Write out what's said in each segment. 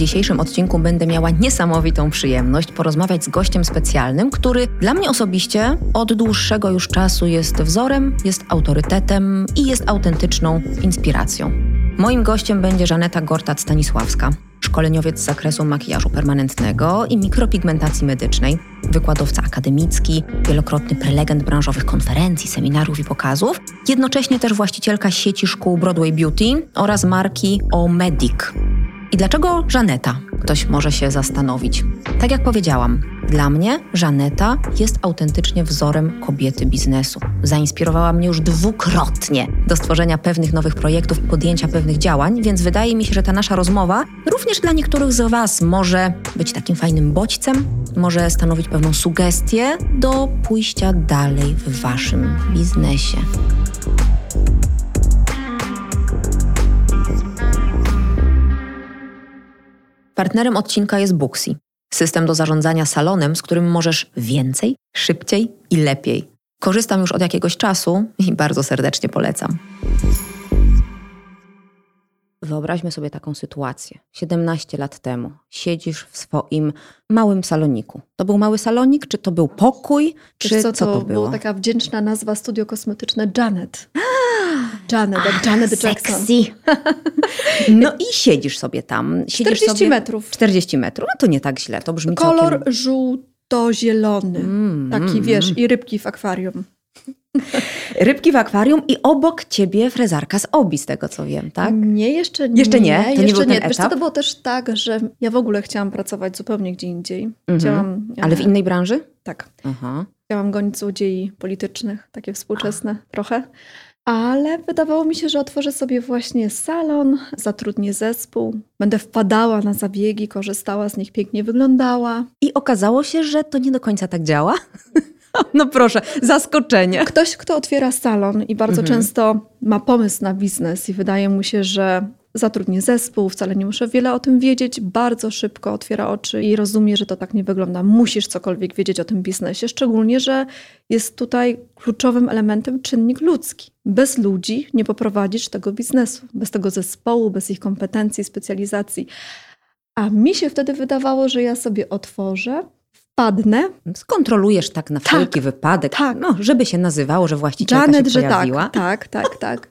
dzisiejszym odcinku będę miała niesamowitą przyjemność porozmawiać z gościem specjalnym, który dla mnie osobiście od dłuższego już czasu jest wzorem, jest autorytetem i jest autentyczną inspiracją. Moim gościem będzie Żaneta Gortat-Stanisławska, szkoleniowiec z zakresu makijażu permanentnego i mikropigmentacji medycznej, wykładowca akademicki, wielokrotny prelegent branżowych konferencji, seminariów i pokazów, jednocześnie też właścicielka sieci szkół Broadway Beauty oraz marki O Medic. I dlaczego Żaneta? Ktoś może się zastanowić. Tak jak powiedziałam, dla mnie Żaneta jest autentycznie wzorem kobiety biznesu. Zainspirowała mnie już dwukrotnie do stworzenia pewnych nowych projektów podjęcia pewnych działań, więc wydaje mi się, że ta nasza rozmowa również dla niektórych z Was może być takim fajnym bodźcem, może stanowić pewną sugestię do pójścia dalej w Waszym biznesie. Partnerem odcinka jest Booksy. System do zarządzania salonem, z którym możesz więcej, szybciej i lepiej. Korzystam już od jakiegoś czasu i bardzo serdecznie polecam. Wyobraźmy sobie taką sytuację. 17 lat temu siedzisz w swoim małym saloniku. To był mały salonik, czy to był pokój, Wiesz czy co, co to, to było? była taka wdzięczna nazwa studio kosmetyczne Janet. Janet, jak Janet Jackson. Sexy. No i siedzisz sobie tam. Siedzisz 40 sobie... metrów. 40 metrów, no to nie tak źle, to brzmi Kolor całkiem... żółto-zielony. Mm, Taki, mm, wiesz, mm. i rybki w akwarium. Rybki w akwarium i obok ciebie frezarka z obi, z tego co wiem, tak? Nie, jeszcze nie. Jeszcze nie? To nie jeszcze nie. Wiesz co, to było też tak, że ja w ogóle chciałam pracować zupełnie gdzie indziej. Mhm. Chciałam... Ale w e, innej branży? Tak. Aha. Chciałam gonić złodziei politycznych, takie współczesne trochę. Ale wydawało mi się, że otworzę sobie właśnie salon, zatrudnię zespół, będę wpadała na zabiegi, korzystała z nich, pięknie wyglądała. I okazało się, że to nie do końca tak działa? No proszę, zaskoczenie. Ktoś, kto otwiera salon i bardzo Mhm. często ma pomysł na biznes i wydaje mu się, że zatrudnię zespół, wcale nie muszę wiele o tym wiedzieć, bardzo szybko otwiera oczy i rozumie, że to tak nie wygląda. Musisz cokolwiek wiedzieć o tym biznesie, szczególnie, że jest tutaj kluczowym elementem czynnik ludzki. Bez ludzi nie poprowadzisz tego biznesu, bez tego zespołu, bez ich kompetencji, specjalizacji. A mi się wtedy wydawało, że ja sobie otworzę, wpadnę, Skontrolujesz tak na Tak, wszelki wypadek, tak. no, żeby się nazywało, że właścicielka Janet, się że pojawiła. tak, tak, tak, tak.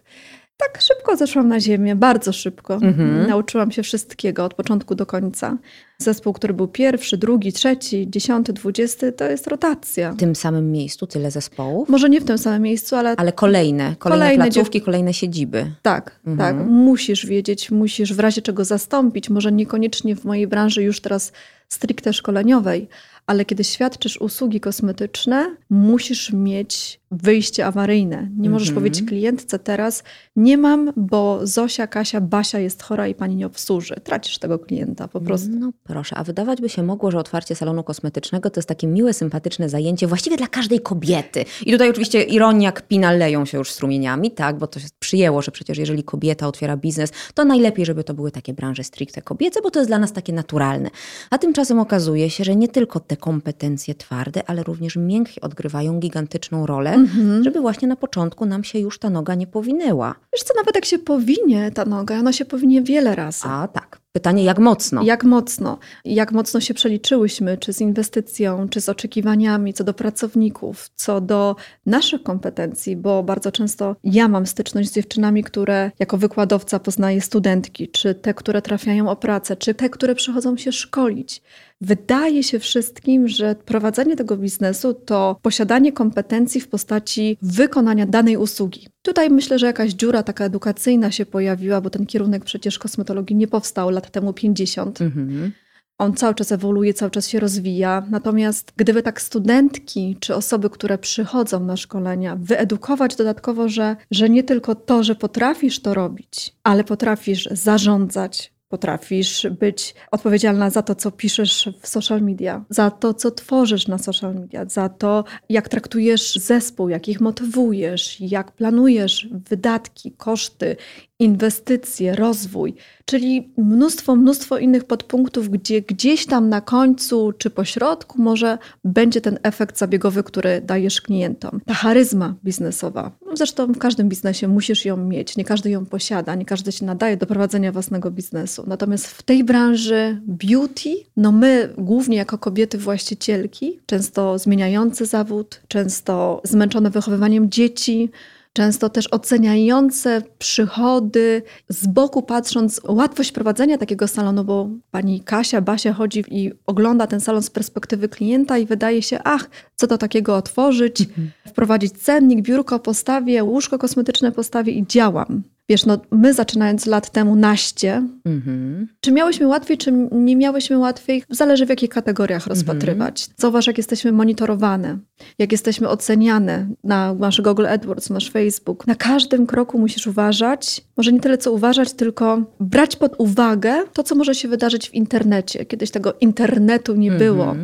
Tak szybko zeszłam na ziemię, bardzo szybko. Mhm. Nauczyłam się wszystkiego od początku do końca. Zespół, który był pierwszy, drugi, trzeci, dziesiąty, dwudziesty, to jest rotacja. W tym samym miejscu tyle zespołów, Może nie w tym samym miejscu, ale, ale kolejne, kolejne, Kolejne placówki, kolejne siedziby. tak, Mhm. tak. Musisz wiedzieć, musisz w razie czego zastąpić. Może niekoniecznie w mojej branży już teraz stricte szkoleniowej, ale kiedy świadczysz usługi kosmetyczne, musisz mieć wyjście awaryjne. Nie możesz Mhm. powiedzieć klientce teraz, nie mam, bo Zosia, Kasia, Basia jest chora i pani nie obsłuży. Tracisz tego klienta po prostu. No proszę, a wydawać by się mogło, że otwarcie salonu kosmetycznego to jest takie miłe, sympatyczne zajęcie właściwie dla każdej kobiety. I tutaj oczywiście ironia, kpina leją się już strumieniami, tak, bo to się przyjęło, że przecież jeżeli kobieta otwiera biznes, to najlepiej, żeby to były takie branże stricte kobiece, bo to jest dla nas takie naturalne. A tymczasem okazuje się, że nie tylko te kompetencje twarde, ale również miękkie odgrywają gigantyczną rolę, Mhm. żeby właśnie na początku nam się już ta noga nie powinęła. Wiesz co, nawet jak się powinie ta noga, ona się powinie wiele razy. A tak, pytanie jak mocno? Jak mocno? Jak mocno się przeliczyłyśmy, czy z inwestycją, czy z oczekiwaniami co do pracowników, co do naszych kompetencji, bo bardzo często ja mam styczność z dziewczynami, które jako wykładowca poznaję studentki, czy te, które trafiają o pracę, czy te, które przychodzą się szkolić. Wydaje się wszystkim, że prowadzenie tego biznesu to posiadanie kompetencji w postaci wykonania danej usługi. Tutaj myślę, że jakaś dziura taka edukacyjna się pojawiła, bo ten kierunek przecież kosmetologii nie powstał lat temu 50. Mhm. On cały czas ewoluuje, cały czas się rozwija. Natomiast gdyby tak studentki czy osoby, które przychodzą na szkolenia, wyedukować dodatkowo, że, że nie tylko to, że potrafisz to robić, ale potrafisz zarządzać, potrafisz być odpowiedzialna za to, co piszesz w social media, za to, co tworzysz na social media, za to, jak traktujesz zespół, jak ich motywujesz, jak planujesz wydatki, koszty, inwestycje, rozwój, czyli mnóstwo, mnóstwo innych podpunktów, gdzie gdzieś tam na końcu czy po środku może będzie ten efekt zabiegowy, który dajesz klientom. Ta charyzma biznesowa, no zresztą w każdym biznesie musisz ją mieć, nie każdy ją posiada, nie każdy się nadaje do prowadzenia własnego biznesu. Natomiast w tej branży beauty, no my głównie jako kobiety właścicielki, często zmieniające zawód, często zmęczone wychowywaniem dzieci, często też oceniające przychody, z boku patrząc łatwość prowadzenia takiego salonu, bo pani Kasia, Basia chodzi i ogląda ten salon z perspektywy klienta i wydaje się, ach, co to takiego otworzyć, mhm. wprowadzić cennik, biurko postawię, łóżko kosmetyczne postawię i działam. Wiesz, no my zaczynając lat temu naście, mm-hmm. czy miałyśmy łatwiej, czy nie miałyśmy łatwiej, zależy w jakich kategoriach mm-hmm. rozpatrywać. Zauważ, jak jesteśmy monitorowane, jak jesteśmy oceniane na masz Google AdWords, masz Facebook. Na każdym kroku musisz uważać, może nie tyle co uważać, tylko brać pod uwagę to, co może się wydarzyć w internecie. Kiedyś tego internetu nie było.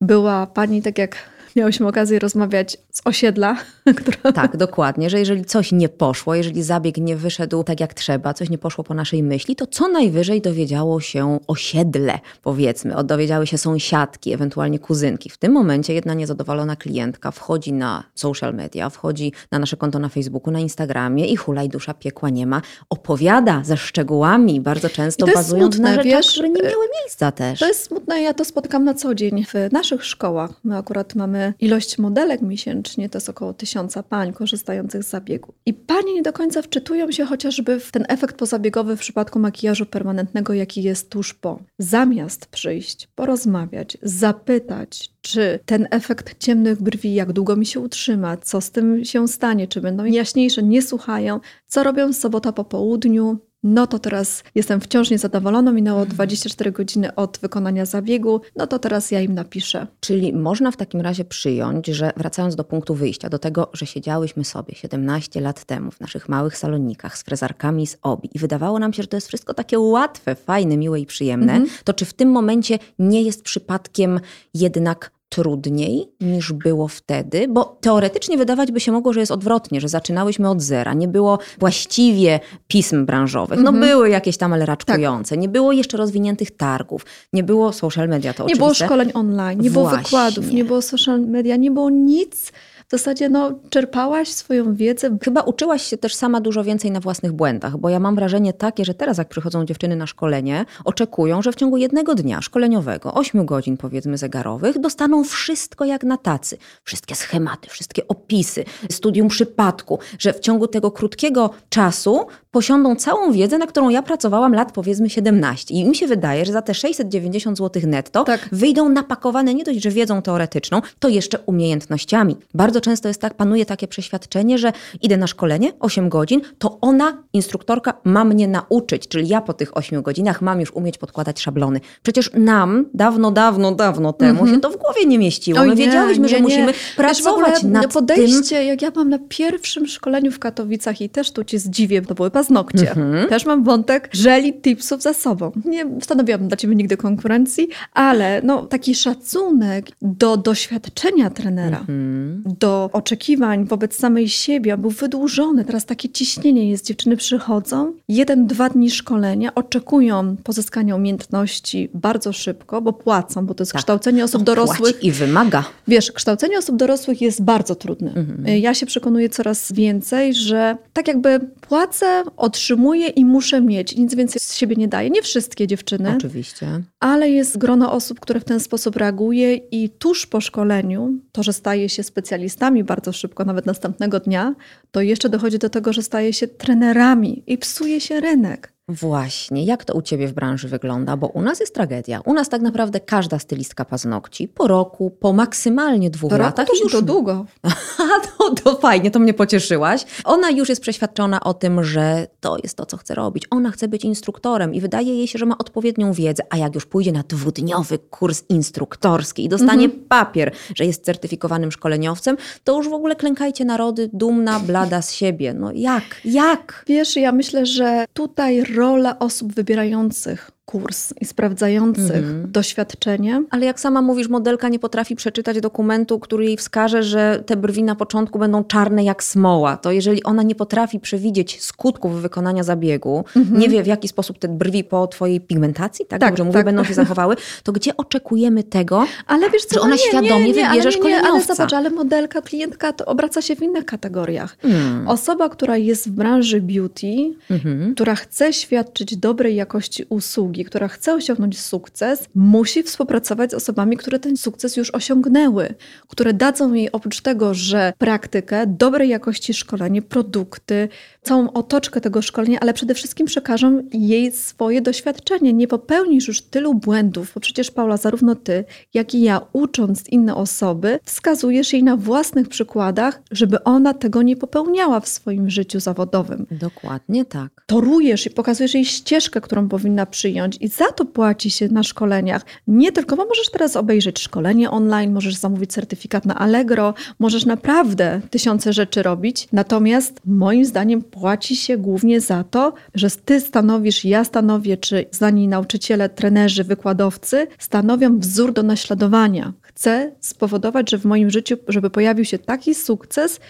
Była pani, tak jak miałyśmy okazję rozmawiać z osiedla. Która... Tak, dokładnie, że jeżeli coś nie poszło, jeżeli zabieg nie wyszedł tak jak trzeba, coś nie poszło po naszej myśli, to co najwyżej dowiedziało się osiedle, powiedzmy, dowiedziały się sąsiadki, ewentualnie kuzynki. W tym momencie jedna niezadowolona klientka wchodzi na social media, wchodzi na nasze konto na Facebooku, na Instagramie i hulaj dusza piekła nie ma, opowiada ze szczegółami, bardzo często bazując smutne, na rzeczach, wiesz, które nie miały miejsca też. To jest smutne, ja to spotykam na co dzień w naszych szkołach. My akurat mamy ilość modelek miesięcznie, to jest około tysiąca pań korzystających z zabiegu. I panie nie do końca wczytują się chociażby w ten efekt pozabiegowy w przypadku makijażu permanentnego, jaki jest tuż po. Zamiast przyjść, porozmawiać, zapytać, czy ten efekt ciemnych brwi, jak długo mi się utrzyma, co z tym się stanie, czy będą jaśniejsze, nie słuchają, co robią sobota po południu, no to teraz jestem wciąż niezadowolona, minęło 24 mhm. godziny od wykonania zabiegu, no to teraz ja im napiszę. Czyli można w takim razie przyjąć, że wracając do punktu wyjścia, do tego, że siedziałyśmy sobie 17 lat temu w naszych małych salonikach z frezarkami z obi i wydawało nam się, że to jest wszystko takie łatwe, fajne, miłe i przyjemne, mhm. to czy w tym momencie nie jest przypadkiem jednak trudniej niż było wtedy, bo teoretycznie wydawać by się mogło, że jest odwrotnie, że zaczynałyśmy od zera, nie było właściwie pism branżowych. No mhm. były jakieś tam, ale raczkujące. Tak. Nie było jeszcze rozwiniętych targów, nie było social media, to Nie oczywiste. było szkoleń online, nie Właśnie. było wykładów, nie było social media, nie było nic w zasadzie no, czerpałaś swoją wiedzę. Chyba uczyłaś się też sama dużo więcej na własnych błędach, bo ja mam wrażenie takie, że teraz jak przychodzą dziewczyny na szkolenie, oczekują, że w ciągu jednego dnia szkoleniowego, 8 godzin powiedzmy zegarowych, dostaną wszystko jak na tacy. Wszystkie schematy, wszystkie opisy, studium przypadku, że w ciągu tego krótkiego czasu posiądą całą wiedzę, na którą ja pracowałam lat powiedzmy 17. I mi się wydaje, że za te 690 zł netto tak. wyjdą napakowane nie dość, że wiedzą teoretyczną, to jeszcze umiejętnościami. Bardzo często jest tak, panuje takie przeświadczenie, że idę na szkolenie 8 godzin, to ona, instruktorka, ma mnie nauczyć, czyli ja po tych 8 godzinach mam już umieć podkładać szablony. Przecież nam dawno, dawno, dawno temu mm -hmm. się to w głowie nie mieściło. Oj, My nie, wiedziałyśmy, nie, że nie. musimy pracować Wiesz, nad podejście, tym. jak ja mam na pierwszym szkoleniu w Katowicach i też tu cię zdziwię, to były paznokcie. -hmm. Też mam wątek żeli tipsów za sobą. Nie stanowiłabym dla ciebie nigdy konkurencji, ale no, taki szacunek do doświadczenia trenera, -hmm. do oczekiwań wobec samej siebie był wydłużony. Teraz takie ciśnienie jest. Dziewczyny przychodzą, jeden, dwa dni szkolenia, oczekują pozyskania umiejętności bardzo szybko, bo płacą, bo to jest tak. kształcenie osób dorosłych. i wymaga. Wiesz, kształcenie osób dorosłych jest bardzo trudne. Mhm. Ja się przekonuję coraz więcej, że tak jakby płacę, otrzymuję i muszę mieć. Nic więcej z siebie nie daje. Nie wszystkie dziewczyny. Oczywiście. Ale jest grono osób, które w ten sposób reaguje i tuż po szkoleniu, to, że staje się specjalistą, bardzo szybko, nawet następnego dnia, to jeszcze dochodzi do tego, że staje się trenerami i psuje się rynek. Właśnie, jak to u Ciebie w branży wygląda? Bo u nas jest tragedia. U nas tak naprawdę każda stylistka paznokci po roku, po maksymalnie dwóch po latach. To już to długo. to, to fajnie, to mnie pocieszyłaś. Ona już jest przeświadczona o tym, że to jest to, co chce robić. Ona chce być instruktorem i wydaje jej się, że ma odpowiednią wiedzę, a jak już pójdzie na dwudniowy kurs instruktorski i dostanie mhm. papier, że jest certyfikowanym szkoleniowcem, to już w ogóle klękajcie narody, dumna, blada z siebie. No jak? Jak? Wiesz, ja myślę, że tutaj rola osób wybierających kurs i sprawdzających Mhm. doświadczenie. Ale jak sama mówisz, modelka nie potrafi przeczytać dokumentu, który jej wskaże, że te brwi na początku będą czarne jak smoła. To jeżeli ona nie potrafi przewidzieć skutków wykonania zabiegu, nie wie w jaki sposób te brwi po twojej pigmentacji, tak, Tak, dobrze mówię, tak. będą się zachowały, to gdzie oczekujemy tego, Ale wiesz co, Że ona nie, świadomie nie, nie, wybierze nie, Ale szkoleniowca. zobacz, ale modelka, klientka to obraca się w innych kategoriach. Hmm. Osoba, która jest w branży beauty, Mhm. która chce świadczyć dobrej jakości usługi, która chce osiągnąć sukces, musi współpracować z osobami, które ten sukces już osiągnęły, które dadzą jej oprócz tego, że praktykę, dobrej jakości szkolenie, produkty, całą otoczkę tego szkolenia, ale przede wszystkim przekażą jej swoje doświadczenie. Nie popełnisz już tylu błędów, bo przecież Paula, zarówno ty, jak i ja, ucząc inne osoby, wskazujesz jej na własnych przykładach, żeby ona tego nie popełniała w swoim życiu zawodowym Dokładnie tak. torujesz i pokazujesz jej ścieżkę, którą powinna przyjąć i za to płaci się na szkoleniach. Nie tylko, bo możesz teraz obejrzeć szkolenie online, możesz zamówić certyfikat na Allegro, możesz naprawdę tysiące rzeczy robić. Natomiast moim zdaniem płaci się głównie za to, że ty stanowisz, ja stanowię, czy znani nauczyciele, trenerzy, wykładowcy stanowią wzór do naśladowania. Chcę spowodować, że w moim życiu, żeby pojawił się taki sukces,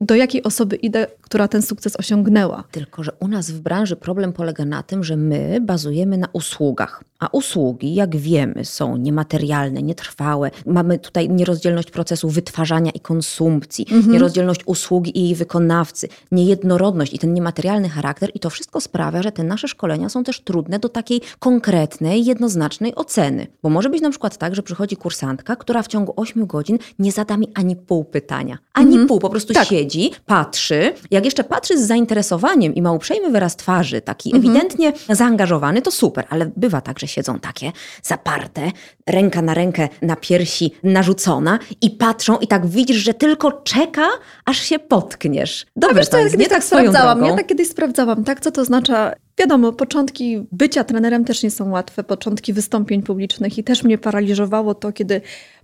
do jakiej osoby idę, która ten sukces osiągnęła. Tylko, że u nas w branży problem polega na tym, że my bazujemy na usługach. A usługi, jak wiemy, są niematerialne, nietrwałe. Mamy tutaj nierozdzielność procesu wytwarzania i konsumpcji, nierozdzielność usługi i jej wykonawcy, niejednorodność i ten niematerialny charakter. I to wszystko sprawia, że te nasze szkolenia są też trudne do takiej konkretnej, jednoznacznej oceny. Bo może być na przykład tak, że przychodzi kursantka, która w ciągu 8 godzin nie zada mi ani pół pytania. Ani pół, po prostu Tak. siedzi, patrzy. Jak jeszcze patrzy z zainteresowaniem i ma uprzejmy wyraz twarzy, taki ewidentnie zaangażowany, to super. Ale bywa tak, że siedzą takie zaparte, ręka na rękę na piersi narzucona i patrzą i tak widzisz, że tylko czeka, aż się potkniesz. A Dobre wiesz to ja kiedyś nie tak tak sprawdzałam. Ja tak kiedyś sprawdzałam, tak, co to oznacza. Wiadomo, początki bycia trenerem też nie są łatwe, początki wystąpień publicznych i też mnie paraliżowało to, kiedy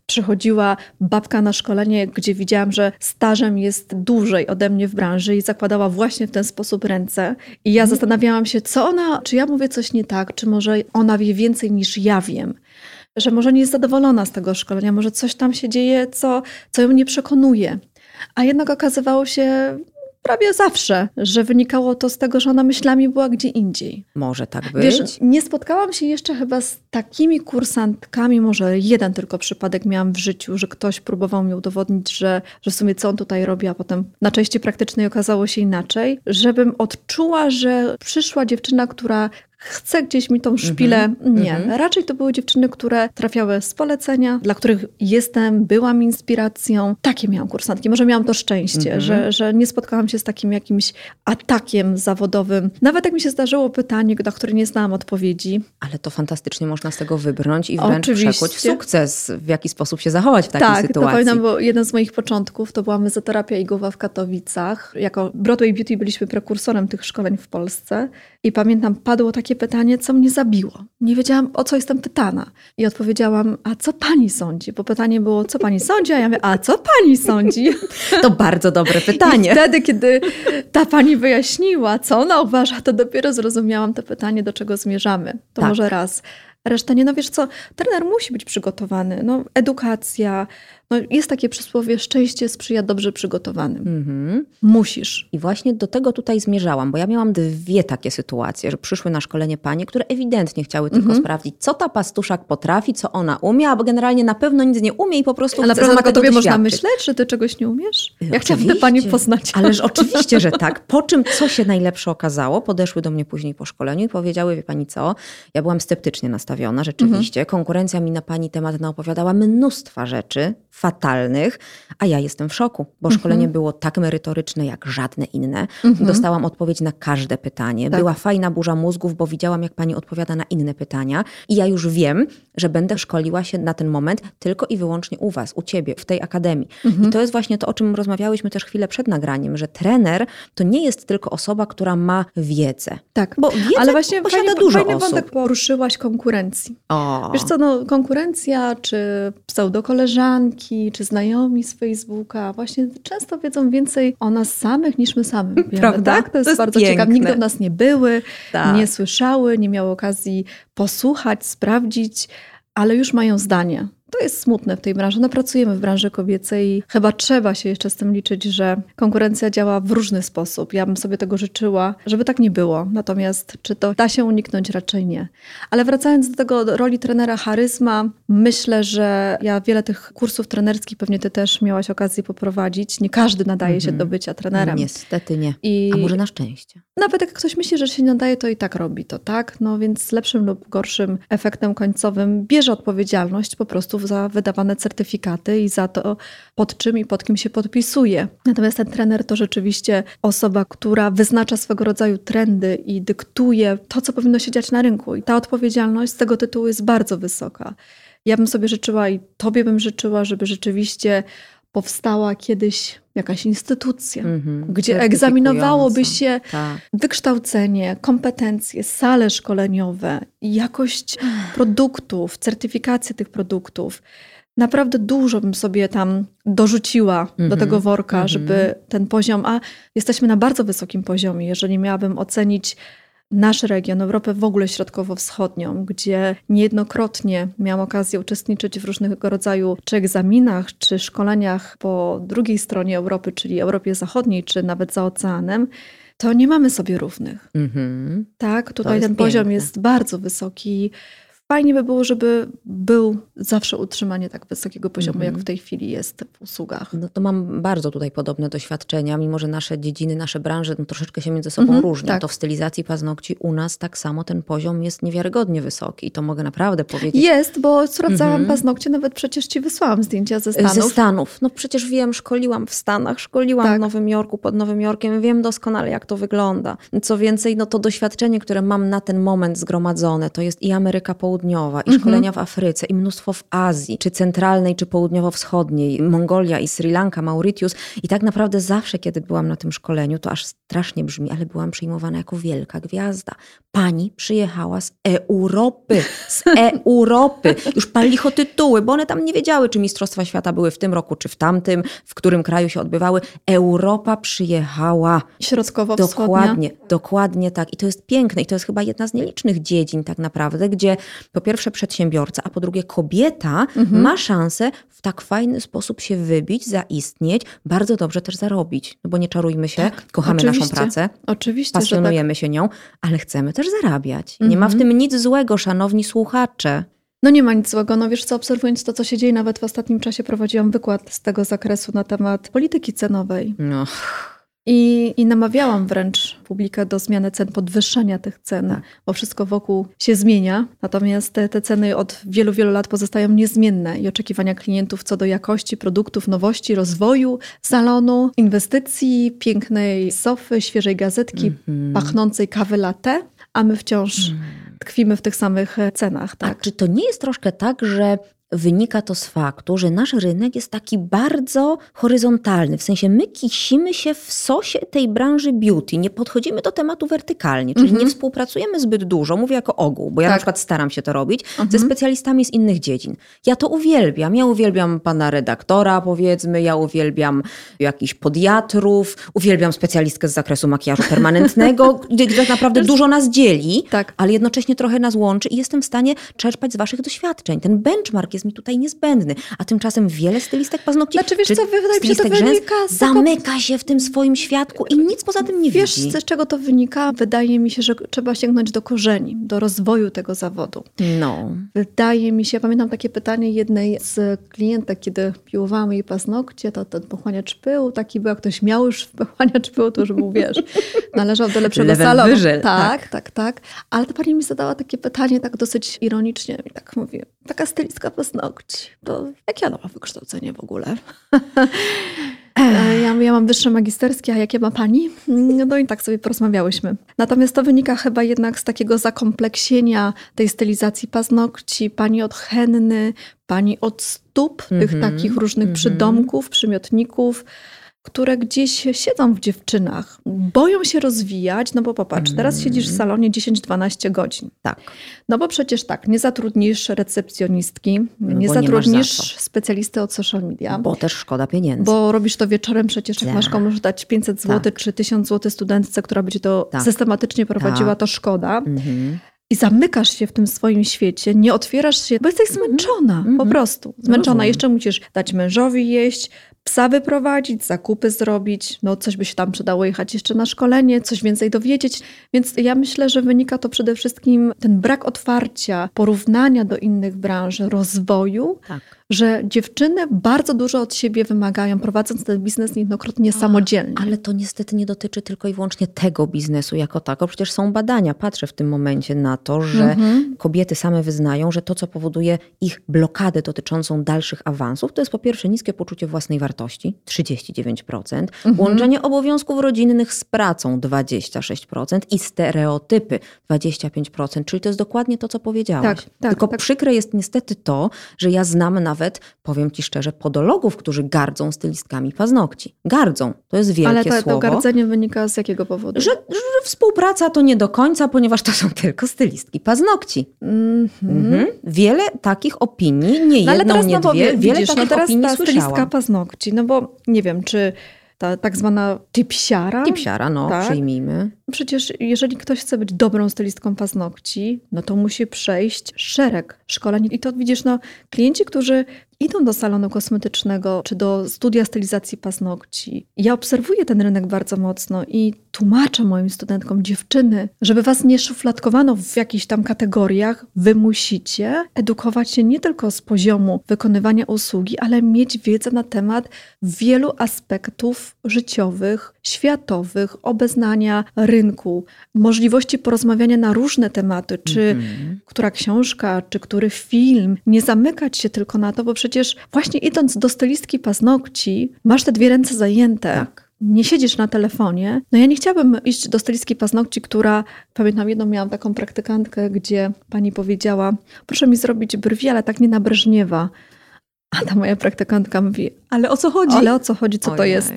przychodziła babka na szkolenie, gdzie widziałam, że stażem jest dłużej ode mnie w branży i zakładała właśnie w ten sposób ręce. I ja zastanawiałam się, co ona, czy ja mówię coś nie tak, czy może ona wie więcej niż ja wiem. Że może nie jest zadowolona z tego szkolenia, może coś tam się dzieje, co, co ją nie przekonuje. A jednak okazywało się prawie zawsze, że wynikało to z tego, że ona myślami była gdzie indziej. Może tak być. Wiesz, nie spotkałam się jeszcze chyba z takimi kursantkami, może jeden tylko przypadek miałam w życiu, że ktoś próbował mi udowodnić, że, że w sumie co on tutaj robi, a potem na części praktycznej okazało się inaczej, żebym odczuła, że przyszła dziewczyna, która chce gdzieś mi tą szpilę. Nie, mhm. raczej to były dziewczyny, które trafiały z polecenia, dla których jestem, byłam inspiracją. Takie miałam kursantki. Może miałam to szczęście, Mhm. że, że nie spotkałam się z takim jakimś atakiem zawodowym. Nawet jak mi się zdarzyło pytanie, na które nie znałam odpowiedzi, Ale to fantastycznie można z tego wybrnąć i wręcz Oczywiście. przekuć w sukces, w jaki sposób się zachować w takiej tak, sytuacji. pamiętam, bo jeden z moich początków to była mezoterapia igowa w Katowicach. Jako Broadway Beauty byliśmy prekursorem tych szkoleń w Polsce i pamiętam, padło takie pytanie, co mnie zabiło. Nie wiedziałam, o co jestem pytana. I odpowiedziałam, a co pani sądzi? Bo pytanie było, co pani sądzi? A ja mówię, a co pani sądzi? To bardzo dobre I pytanie. wtedy, kiedy ta pani wyjaśniła, co ona uważa, to dopiero zrozumiałam to pytanie, do czego zmierzamy. To Tak. może raz. Reszta nie, no wiesz co, trener musi być przygotowany. No, edukacja, no, jest takie przysłowie, szczęście sprzyja dobrze przygotowanym. Mhm. Musisz. I właśnie do tego tutaj zmierzałam, bo ja miałam dwie takie sytuacje, że przyszły na szkolenie panie, które ewidentnie chciały tylko Mhm. sprawdzić, co ta pastuszak potrafi, co ona umie, albo generalnie na pewno nic nie umie i po prostu Ale naprawdę tego tobie można myśleć, że ty czegoś nie umiesz? Ja chciałabym tę oczywiście. pani poznać. Ależ oczywiście, że tak. Po czym, co się najlepsze okazało, podeszły do mnie później po szkoleniu i powiedziały, wie pani co, ja byłam sceptycznie nastawiona, rzeczywiście. Mhm. Konkurencja mi na pani temat naopowiadała mnóstwa rzeczy fatalnych, a ja jestem w szoku, bo Mhm. szkolenie było tak merytoryczne jak żadne inne. Dostałam odpowiedź na każde pytanie. Tak. Była fajna burza mózgów, bo widziałam, jak pani odpowiada na inne pytania i ja już wiem, że będę szkoliła się na ten moment tylko i wyłącznie u was, u ciebie, w tej akademii. Mhm. I to jest właśnie to, o czym rozmawiałyśmy też chwilę przed nagraniem, że trener to nie jest tylko osoba, która ma wiedzę. Tak, Bo wiedzę ale właśnie posiada fajnie, dużo fajny osób. wątek poruszyłaś konkurencji. O. Wiesz co, no, konkurencja czy pseudokoleżanki, koleżanki czy znajomi z Facebooka właśnie często wiedzą więcej o nas samych niż my sami wiemy. Prawda? Tak? To, To jest, jest bardzo ciekawe. Nigdy w nas nie były, Tak. nie słyszały, nie miały okazji posłuchać, sprawdzić, ale już mają zdanie. To jest smutne w tej branży. No, pracujemy w branży kobiecej i chyba trzeba się jeszcze z tym liczyć, że konkurencja działa w różny sposób. Ja bym sobie tego życzyła, żeby tak nie było. Natomiast czy to da się uniknąć? Raczej nie. Ale wracając do tego do roli trenera charyzma, myślę, że ja wiele tych kursów trenerskich pewnie ty też miałaś okazję poprowadzić. Nie każdy nadaje się Mhm. do bycia trenerem. Niestety nie. I A może na szczęście. nawet jak ktoś myśli, że się nie nadaje, to i tak robi to, tak? No więc lepszym lub gorszym efektem końcowym bierze odpowiedzialność po prostu za wydawane certyfikaty i za to, pod czym i pod kim się podpisuje. Natomiast ten trener to rzeczywiście osoba, która wyznacza swego rodzaju trendy i dyktuje to, co powinno się dziać na rynku. I ta odpowiedzialność z tego tytułu jest bardzo wysoka. Ja bym sobie życzyła i tobie bym życzyła, żeby rzeczywiście powstała kiedyś jakaś instytucja, Mhm. gdzie egzaminowałoby się Tak. wykształcenie, kompetencje, sale szkoleniowe, jakość produktów, certyfikację tych produktów. Naprawdę dużo bym sobie tam dorzuciła do Mhm, tego worka, mhm. żeby ten poziom, a jesteśmy na bardzo wysokim poziomie, jeżeli miałabym ocenić nasz region, Europę w ogóle środkowo-wschodnią, gdzie niejednokrotnie miałam okazję uczestniczyć w różnego rodzaju czy egzaminach, czy szkoleniach po drugiej stronie Europy, czyli Europie Zachodniej, czy nawet za oceanem, to nie mamy sobie równych. Mhm. Tak, tutaj ten poziom piękne. jest bardzo wysoki. Fajnie by było, żeby był zawsze utrzymanie tak wysokiego poziomu, Mhm. jak w tej chwili jest w usługach. No to mam bardzo tutaj podobne doświadczenia, mimo że nasze dziedziny, nasze branże no, troszeczkę się między sobą Mhm, różnią. tak. To w stylizacji paznokci u nas tak samo ten poziom jest niewiarygodnie wysoki. I to mogę naprawdę powiedzieć. Jest, bo sprawdzałam Mhm. paznokcie, nawet przecież ci wysłałam zdjęcia ze Stanów. Ze Stanów. No przecież wiem, szkoliłam w Stanach, szkoliłam Tak. w Nowym Jorku, pod Nowym Jorkiem, wiem doskonale, jak to wygląda. Co więcej, no to doświadczenie, które mam na ten moment zgromadzone, to jest i Ameryka Południowa, i Mhm. szkolenia w Afryce, i mnóstwo w Azji, czy centralnej, czy południowo-wschodniej, Mongolia i Sri Lanka, Mauritius. I tak naprawdę zawsze, kiedy byłam na tym szkoleniu, to aż strasznie brzmi, ale byłam przyjmowana jako wielka gwiazda. Pani przyjechała z Europy, z Europy. Już pal licho tytuły, bo one tam nie wiedziały, czy Mistrzostwa Świata były w tym roku, czy w tamtym, w którym kraju się odbywały. Europa przyjechała. Środkowo-wschodnia. Dokładnie, dokładnie tak. I to jest piękne. I to jest chyba jedna z nielicznych dziedzin tak naprawdę, gdzie po pierwsze przedsiębiorca, a po drugie kobieta Mhm. ma szansę w tak fajny sposób się wybić, zaistnieć, bardzo dobrze też zarobić. No bo nie czarujmy się, Tak, kochamy oczywiście. naszą pracę, Oczywiście, tak. pasjonujemy się nią, ale chcemy też zarabiać. Nie ma w Mhm. tym nic złego, szanowni słuchacze. No nie ma nic złego. No wiesz co, obserwując to, co się dzieje, nawet w ostatnim czasie prowadziłam wykład z tego zakresu na temat polityki cenowej. No, I, I namawiałam wręcz publikę do zmiany cen, podwyższenia tych cen, Tak. bo wszystko wokół się zmienia. Natomiast te, te ceny od wielu, wielu lat pozostają niezmienne i oczekiwania klientów co do jakości produktów, nowości, rozwoju salonu, inwestycji, pięknej sofy, świeżej gazetki, Mhm. pachnącej kawy latte, a my wciąż tkwimy w tych samych cenach. A Tak? czy to nie jest troszkę tak, że wynika to z faktu, że nasz rynek jest taki bardzo horyzontalny. W sensie my kisimy się w sosie tej branży beauty. Nie podchodzimy do tematu wertykalnie, czyli Mhm. nie współpracujemy zbyt dużo. Mówię jako ogół, bo ja na Tak. przykład staram się to robić ze Mhm. specjalistami z innych dziedzin. Ja to uwielbiam. Ja uwielbiam pana redaktora, powiedzmy, ja uwielbiam jakichś podiatrów, uwielbiam specjalistkę z zakresu makijażu permanentnego, gdzie tak naprawdę dużo nas dzieli Tak. ale jednocześnie trochę nas łączy i jestem w stanie czerpać z waszych doświadczeń. Ten benchmark jest mi tutaj niezbędny, a tymczasem wiele stylistek paznokci Znaczy, wiesz czy co, wydaje mi się, to wynika z zamyka się w tym swoim świadku i nic poza tym nie Wiesz, widzi. z czego to wynika? Wydaje mi się, że trzeba sięgnąć do korzeni, do rozwoju tego zawodu. No. Wydaje mi się, pamiętam takie pytanie jednej z klientek, kiedy piłowałam jej paznokcie, to ten pochłaniacz pyłu taki był, jak ktoś miał już pochłaniacz pyłu, to już był, wiesz, należał do lepszego Level salonu. tak, tak. tak, tak, Ale ta pani mi zadała takie pytanie tak dosyć ironicznie i tak mówi, taka stylistka paznokci, to jakie ona ma wykształcenie w ogóle? E, Ja, ja mam wyższe magisterskie, a jakie ma pani? No i tak sobie porozmawiałyśmy. Natomiast to wynika chyba jednak z takiego zakompleksienia tej stylizacji paznokci, pani od henny, pani od stóp, tych Mhm, takich różnych mhm. przydomków, przymiotników. Które gdzieś siedzą w dziewczynach, boją się rozwijać, no bo popatrz, teraz siedzisz w salonie 10-12 godzin. Tak. No bo przecież tak, nie zatrudnisz recepcjonistki, nie No nie zatrudnisz masz za specjalisty od social media. Bo też szkoda pieniędzy. Bo robisz to wieczorem przecież, jak Tak. masz komuś dać 500 zł Tak. czy 1000 zł studentce, która będzie to Tak. systematycznie prowadziła, Tak. to szkoda. Mhm. I zamykasz się w tym swoim świecie, nie otwierasz się, bo jesteś zmęczona, po Mhm. prostu. Zmęczona. Rozumiem. Jeszcze musisz dać mężowi jeść, psa wyprowadzić, zakupy zrobić, no coś by się tam przydało jechać jeszcze na szkolenie, coś więcej dowiedzieć. Więc ja myślę, że wynika to przede wszystkim ten brak otwarcia, porównania do innych branż, rozwoju, Tak. Że dziewczyny bardzo dużo od siebie wymagają, prowadząc ten biznes niejednokrotnie samodzielnie. Ale to niestety nie dotyczy tylko i wyłącznie tego biznesu jako tako. Przecież są badania. Patrzę w tym momencie na to, że Mhm. kobiety same wyznają, że to, co powoduje ich blokadę dotyczącą dalszych awansów, to jest po pierwsze niskie poczucie własnej wartości 39%, Mhm. łączenie obowiązków rodzinnych z pracą 26% i stereotypy 25%, czyli to jest dokładnie to, co powiedziałaś. Tak, tak, Tylko tak. przykre jest niestety to, że ja znam nawet, powiem ci szczerze, podologów, którzy gardzą stylistkami paznokci. Gardzą. To jest wielkie Ale to, to słowo. gardzenie wynika z jakiego powodu? Że, że współpraca to nie do końca, ponieważ to są tylko stylistki paznokci. Mhm. Mhm. Wiele takich opinii, nie No ale jedną, teraz, nie no bo dwie, wiele widzisz, takich no teraz opinii ta stylistka słyszałam. paznokci, no bo nie wiem, czy ta tak zwana typsiara. Tipsiara, no, Tak. przyjmijmy. Przecież jeżeli ktoś chce być dobrą stylistką paznokci, no to musi przejść szereg szkoleń. I to widzisz, no klienci, którzy idą do salonu kosmetycznego czy do studia stylizacji paznokci. Ja obserwuję ten rynek bardzo mocno i tłumaczę moim studentkom, dziewczyny, żeby was nie szufladkowano w jakichś tam kategoriach, wy musicie edukować się nie tylko z poziomu wykonywania usługi, ale mieć wiedzę na temat wielu aspektów życiowych, światowych, obeznania rynku, możliwości porozmawiania na różne tematy, czy Mhm. która książka, czy który film, nie zamykać się tylko na to, bo przecież właśnie idąc do stylistki paznokci, masz te dwie ręce zajęte. Tak. Nie siedzisz na telefonie. No ja nie chciałabym iść do stylistki paznokci, która, pamiętam jedną miałam taką praktykantkę, gdzie pani powiedziała, proszę mi zrobić brwi, ale tak nie na Breżniewa. A ta moja praktykantka mówi, ale o co chodzi? Ale o co chodzi, co to Ojej. jest?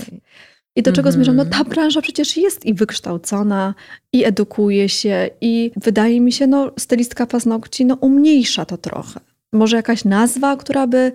I do czego Mhm. zmierzam? No ta branża przecież jest i wykształcona, i edukuje się, i wydaje mi się, no stylistka paznokci, no umniejsza to trochę. Może jakaś nazwa, która by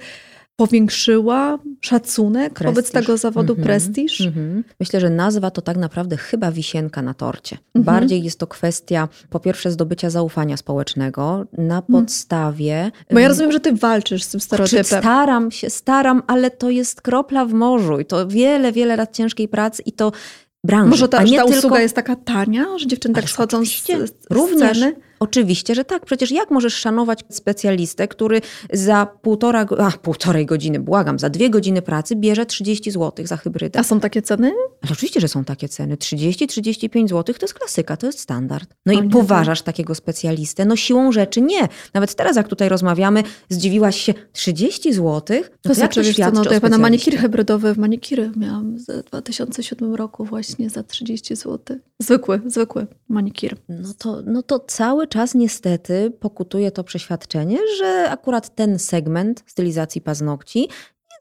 powiększyła szacunek wobec Prestiż. tego zawodu, Mhm. prestiż? Mhm. Myślę, że nazwa to tak naprawdę chyba wisienka na torcie. Mhm. Bardziej jest to kwestia, po pierwsze, zdobycia zaufania społecznego na podstawie. Mhm. Bo ja rozumiem, że ty walczysz z tym stereotypem. Staram się, staram, ale to jest kropla w morzu i to wiele, wiele lat ciężkiej pracy i to branży. Może ta, ta tylko... usługa jest taka tania, że dziewczyny tak schodzą z, oczywiście. z Również. sceny? Oczywiście, że tak. Przecież jak możesz szanować specjalistę, który za półtora, a, półtorej godziny, błagam, za dwie godziny pracy bierze 30 zł za hybrydę? A są takie ceny? Ale oczywiście, że są takie ceny. 30-35 zł to jest klasyka, to jest standard. No O i nie, poważasz takiego specjalistę? No siłą rzeczy nie. Nawet teraz, jak tutaj rozmawiamy, zdziwiłaś się 30 zł? No to, To jak znaczy, to wiesz co, świadczy no to ja specjaliście? manikiry hybrydowe w manikiry miałam w 2007 roku właśnie za 30 zł. Zwykły, zwykły manikir. No to, no to cały czas niestety pokutuje to przeświadczenie, że akurat ten segment stylizacji paznokci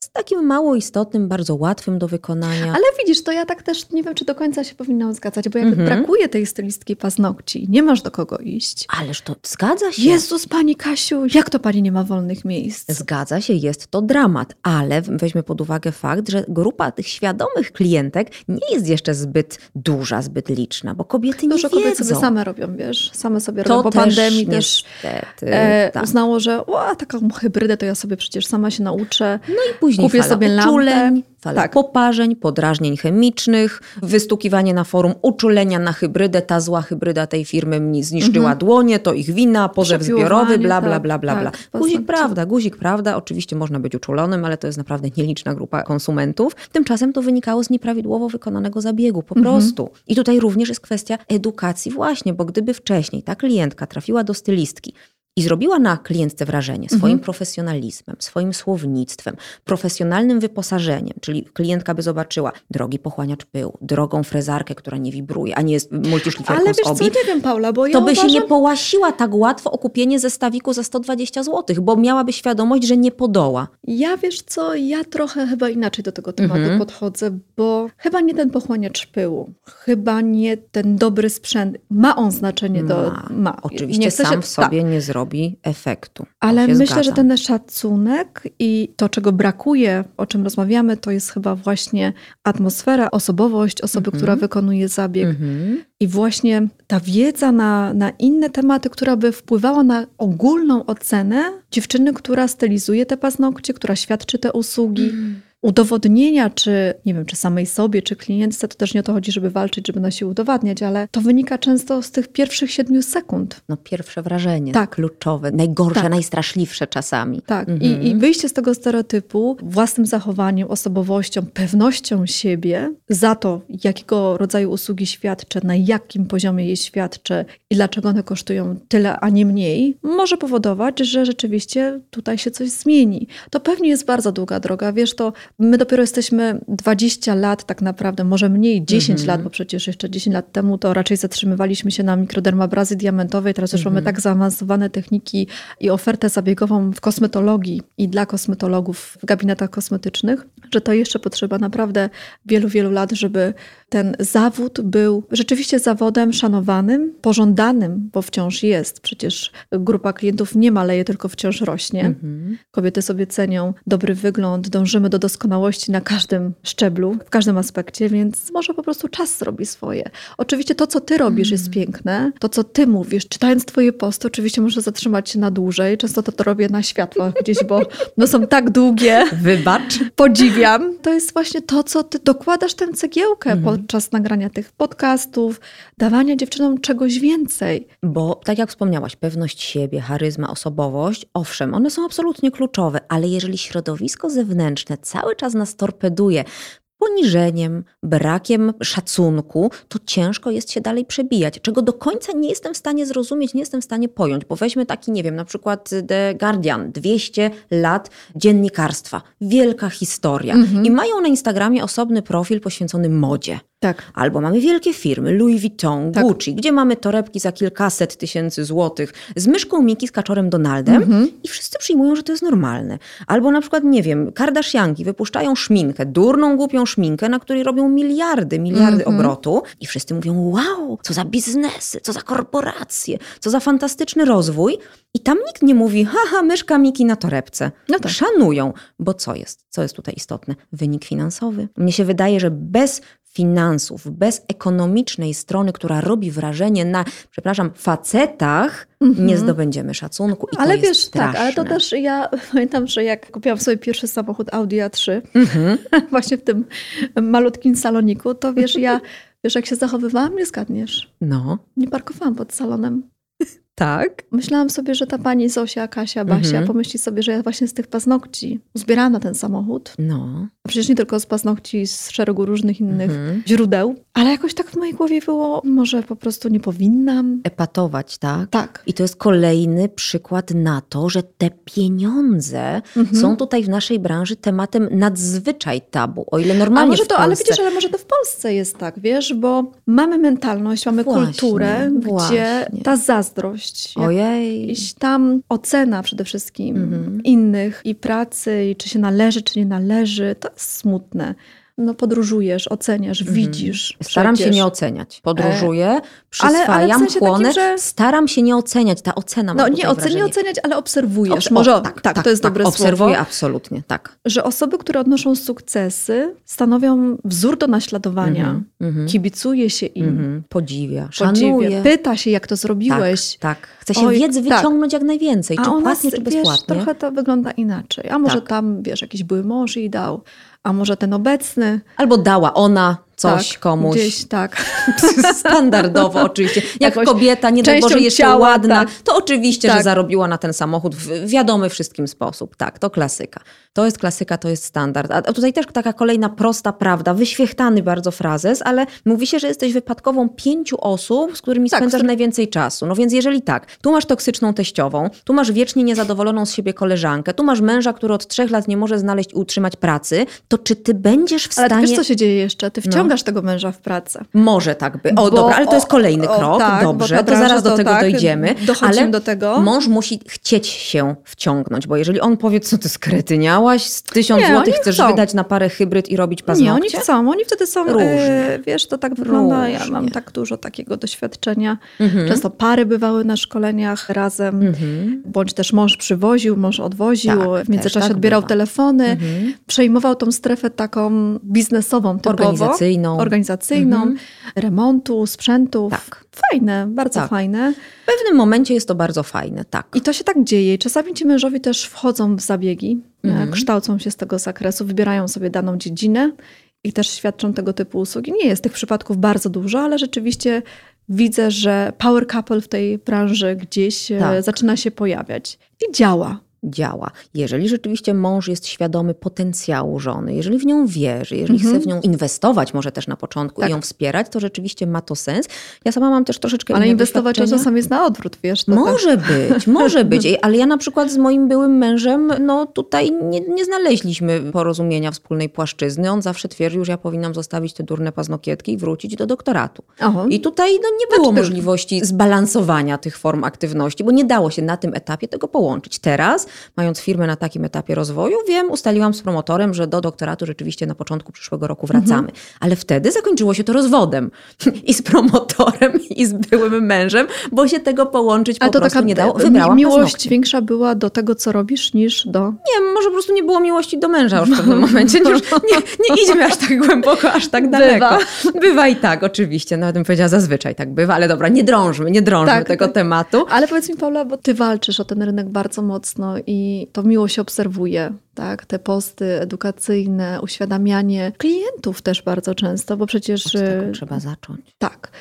jest takim mało istotnym, bardzo łatwym do wykonania. Ale widzisz, to ja tak też nie wiem, czy do końca się powinnam zgadzać, bo jak Mhm. brakuje tej stylistki paznokci, nie masz do kogo iść. Ależ to zgadza się. Jezus, pani Kasiu, jak to pani nie ma wolnych miejsc? Zgadza się, jest to dramat, ale weźmy pod uwagę fakt, że grupa tych świadomych klientek nie jest jeszcze zbyt duża, zbyt liczna, bo kobiety Dużo nie wiedzą. kobiet sobie same robią, wiesz, same sobie to robią. Po też pandemii też niestety, e, tak. uznało, że o, taką hybrydę to ja sobie przecież sama się nauczę. No i później Kupię fala sobie lampę. uczuleń, fala Tak. poparzeń, podrażnień chemicznych, wystukiwanie na forum uczulenia na hybrydę, ta zła hybryda tej firmy mi zniszczyła dłonie, to ich wina, pozew zbiorowy, bla, bla, tak, bla, bla, bla. tak, Guzik paznokcie. prawda, guzik prawda, oczywiście można być uczulonym, ale to jest naprawdę nieliczna grupa konsumentów. Tymczasem to wynikało z nieprawidłowo wykonanego zabiegu, po prostu. I tutaj również jest kwestia edukacji właśnie, bo gdyby wcześniej ta klientka trafiła do stylistki, i zrobiła na klientce wrażenie swoim Mhm. profesjonalizmem, swoim słownictwem, profesjonalnym wyposażeniem, czyli klientka by zobaczyła drogi pochłaniacz pyłu, drogą frezarkę, która nie wibruje, a nie jest multiszlifierką Ale z wiesz co, obi, nie wiem Paula, bo ja to by się uważam, nie połasiła tak łatwo o kupienie zestawiku za 120 zł, bo miałaby świadomość, że nie podoła. Ja wiesz co, ja trochę chyba inaczej do tego tematu Mhm. podchodzę, bo chyba nie ten pochłaniacz pyłu, chyba nie ten dobry sprzęt. Ma on znaczenie do. Ma. Ma. Oczywiście Nie sam się- w sobie tak. nie zrobi efektu. To Ale myślę, że zgadzam. ten szacunek i to, czego brakuje, o czym rozmawiamy, to jest chyba właśnie atmosfera, osobowość osoby, Mhm. która wykonuje zabieg. Mhm. I właśnie ta wiedza na, na inne tematy, która by wpływała na ogólną ocenę dziewczyny, która stylizuje te paznokcie, która świadczy te usługi. Udowodnienia, czy nie wiem, czy samej sobie, czy klientce, to też nie o to chodzi, żeby walczyć, żeby na siebie udowadniać, ale to wynika często z tych pierwszych siedmiu sekund. No pierwsze wrażenie, Tak. kluczowe, najgorsze, Tak. najstraszliwsze czasami. Tak, Mhm. I, i wyjście z tego stereotypu własnym zachowaniem, osobowością, pewnością siebie za to, jakiego rodzaju usługi świadczę, na jakim poziomie je świadczę i dlaczego one kosztują tyle, a nie mniej, może powodować, że rzeczywiście tutaj się coś zmieni. To pewnie jest bardzo długa droga. Wiesz, to my dopiero jesteśmy 20 lat tak naprawdę, może mniej, 10 Mhm. lat, bo przecież jeszcze 10 lat temu to raczej zatrzymywaliśmy się na mikrodermabrazy diamentowej, teraz już mamy Mhm. tak zaawansowane techniki i ofertę zabiegową w kosmetologii i dla kosmetologów w gabinetach kosmetycznych, że to jeszcze potrzeba naprawdę wielu, wielu lat, żeby ten zawód był rzeczywiście zawodem szanowanym, pożądanym, bo wciąż jest. Przecież grupa klientów nie maleje, tylko wciąż rośnie. Mhm. Kobiety sobie cenią dobry wygląd, dążymy do doskonałości na każdym szczeblu, w każdym aspekcie, więc może po prostu czas zrobi swoje. Oczywiście to, co ty robisz, jest piękne. To, co ty mówisz, czytając twoje posty, oczywiście muszę zatrzymać się na dłużej. Często to, to robię na światło gdzieś, bo no są tak długie. Wybacz. Podziwiam. To jest właśnie to, co ty dokładasz tę cegiełkę Mhm. podczas nagrania tych podcastów, dawania dziewczynom czegoś więcej. Bo tak jak wspomniałaś, pewność siebie, charyzma, osobowość, owszem, one są absolutnie kluczowe, ale jeżeli środowisko zewnętrzne cały czas nas torpeduje poniżeniem, brakiem szacunku, to ciężko jest się dalej przebijać, czego do końca nie jestem w stanie zrozumieć, nie jestem w stanie pojąć, bo weźmy taki, nie wiem, na przykład The Guardian, 200 lat dziennikarstwa, wielka historia Mhm. i mają na Instagramie osobny profil poświęcony modzie. Tak. Albo mamy wielkie firmy, Louis Vuitton, Tak. Gucci, gdzie mamy torebki za kilkaset tysięcy złotych z myszką Miki, z kaczorem Donaldem Mhm. i wszyscy przyjmują, że to jest normalne. Albo na przykład, nie wiem, Kardashianki wypuszczają szminkę, durną, głupią szminkę, na której robią miliardy, miliardy Mhm. obrotu i wszyscy mówią, wow, co za biznesy, co za korporacje, co za fantastyczny rozwój. I tam nikt nie mówi, haha, myszka Miki na torebce. No tak. Szanują, bo co jest? Co jest tutaj istotne? Wynik finansowy. Mnie się wydaje, że bez finansów, bez ekonomicznej strony, która robi wrażenie na, przepraszam, facetach, Mhm. nie zdobędziemy szacunku. I ale to wiesz, tak, ale to też ja pamiętam, że jak kupiłam sobie pierwszy samochód Audi A3, Mhm. właśnie w tym malutkim saloniku, to wiesz, ja, wiesz, jak się zachowywałam, nie zgadniesz. No, Nie parkowałam pod salonem. Tak. Myślałam sobie, że ta pani Zosia, Kasia, Basia Mhm. pomyśli sobie, że ja właśnie z tych paznokci zbierałam na ten samochód. No. A przecież nie tylko z paznokci, z szeregu różnych innych Mhm. źródeł. Ale jakoś tak w mojej głowie było, może po prostu nie powinnam. Epatować, tak? Tak. I to jest kolejny przykład na to, że te pieniądze Mhm. są tutaj w naszej branży tematem nadzwyczaj tabu. O ile A normalnie może w to, ale widzisz, ale może to w Polsce jest tak, wiesz, bo mamy mentalność, mamy Właśnie, kulturę, gdzie właśnie. ta zazdrość, Ojej. jakaś tam ocena przede wszystkim Mhm. innych i pracy, i czy się należy, czy nie należy, to jest smutne. No podróżujesz, oceniasz, Mhm. widzisz. Staram się przecież. nie oceniać. Podróżuję, ale w przyswajam, sensie takim, chłonę. że- Staram się nie oceniać. Ta ocena No ma nie, ocen, nie oceniać, ale obserwujesz. Obs- Może o, o, tak, to jest dobre Obserwuję słowo. absolutnie, tak. Że osoby, które odnoszą sukcesy, stanowią wzór do naśladowania. Mhm, mhm, Kibicuje się im. mhm. Podziwia, Podziwia. szanuje. Pyta się, jak to zrobiłeś. Tak, tak. Chce się Oj, wiedzy tak. wyciągnąć jak najwięcej. Czy A u nas, płatnie, czy wiesz, bezpłatnie. trochę to wygląda inaczej. A może Tak. tam, wiesz, jakiś były mąż jej dał, a może ten obecny. Albo dała ona, coś tak, komuś. Gdzieś, tak. Standardowo oczywiście. Jak Jakąś kobieta, nie daj Boże, jeszcze ciała, ładna, tak. to oczywiście, że Tak. zarobiła na ten samochód w wiadomy wszystkim sposób. Tak, to klasyka. To jest klasyka, to jest standard. A tutaj też taka kolejna prosta prawda, wyświechtany bardzo frazes, ale mówi się, że jesteś wypadkową pięciu osób, z którymi Tak, spędzasz najwięcej czasu. No więc jeżeli tak, tu masz toksyczną teściową, tu masz wiecznie niezadowoloną z siebie koleżankę, tu masz męża, który od trzech lat nie może znaleźć i utrzymać pracy, to czy ty będziesz w Ale stanie... wiesz, co się dzieje jeszcze? Ty wciągasz tego męża w pracę. Może tak by. O, Bo- dobra, ale to jest o- kolejny o, krok. tak, bo Dobrze, to zaraz do to tego tak, dojdziemy. ale do tego. Mąż musi chcieć się wciągnąć, bo jeżeli on powie, co ty skretyniałaś, z tysiąc Nie, złotych chcesz chcą. wydać na parę hybryd i robić Nie, paznokcie? oni chcą, oni wtedy są, Różnie. e, wiesz, to tak wygląda, ja Różnie. mam tak dużo takiego doświadczenia. Mhm. Często pary bywały na szkoleniach razem, Mhm. bądź też mąż przywoził, mąż odwoził, Tak, w międzyczasie tak odbierał bywa. telefony, Mhm. przejmował tą strefę taką biznesową, typowo, Organizacyjną. Organizacyjną Mhm. remontu, sprzętów. Tak. Fajne, bardzo Tak. fajne. W pewnym momencie jest to bardzo fajne, tak. I to się tak dzieje. Czasami ci mężowie też wchodzą w zabiegi, Mhm. e, kształcą się z tego zakresu, wybierają sobie daną dziedzinę i też świadczą tego typu usługi. Nie jest tych przypadków bardzo dużo, ale rzeczywiście widzę, że power couple w tej branży gdzieś e, Tak. zaczyna się pojawiać. I działa. Działa. Jeżeli rzeczywiście mąż jest świadomy potencjału żony, jeżeli w nią wierzy, jeżeli Mhm. chce w nią inwestować może też na początku Tak. i ją wspierać, to rzeczywiście ma to sens. Ja sama mam też troszeczkę Ale inwestować czasem jest na odwrót, wiesz. To tak. Może być, może być. Ale ja na przykład z moim byłym mężem, no tutaj nie, nie znaleźliśmy porozumienia wspólnej płaszczyzny. On zawsze twierdził, że ja powinnam zostawić te durne paznokietki i wrócić do doktoratu. Oho. I tutaj no, nie było możliwości zbalansowania tych form aktywności, bo nie dało się na tym etapie tego połączyć. Teraz, mając firmę na takim etapie rozwoju, wiem, ustaliłam z promotorem, że do doktoratu rzeczywiście na początku przyszłego roku wracamy. Mhm. Ale wtedy zakończyło się to rozwodem. I z promotorem, i z byłym mężem, bo się tego połączyć po to prostu taka nie dało. Wybrałam miłość paznokcie. większa była do tego, co robisz, niż do... Nie, może po prostu nie było miłości do męża już w pewnym momencie. Już nie, nie idźmy aż tak głęboko, aż tak daleko. Bywa. i tak, oczywiście. Nawet bym powiedziała, zazwyczaj tak bywa, ale dobra, nie drążmy, nie drążmy Tak, tego tak. tematu. Ale powiedz mi, Paula, bo ty walczysz o ten rynek bardzo mocno i to miło się obserwuje, tak? Te posty edukacyjne, uświadamianie klientów też bardzo często, bo przecież... Od tego e, trzeba zacząć. Tak.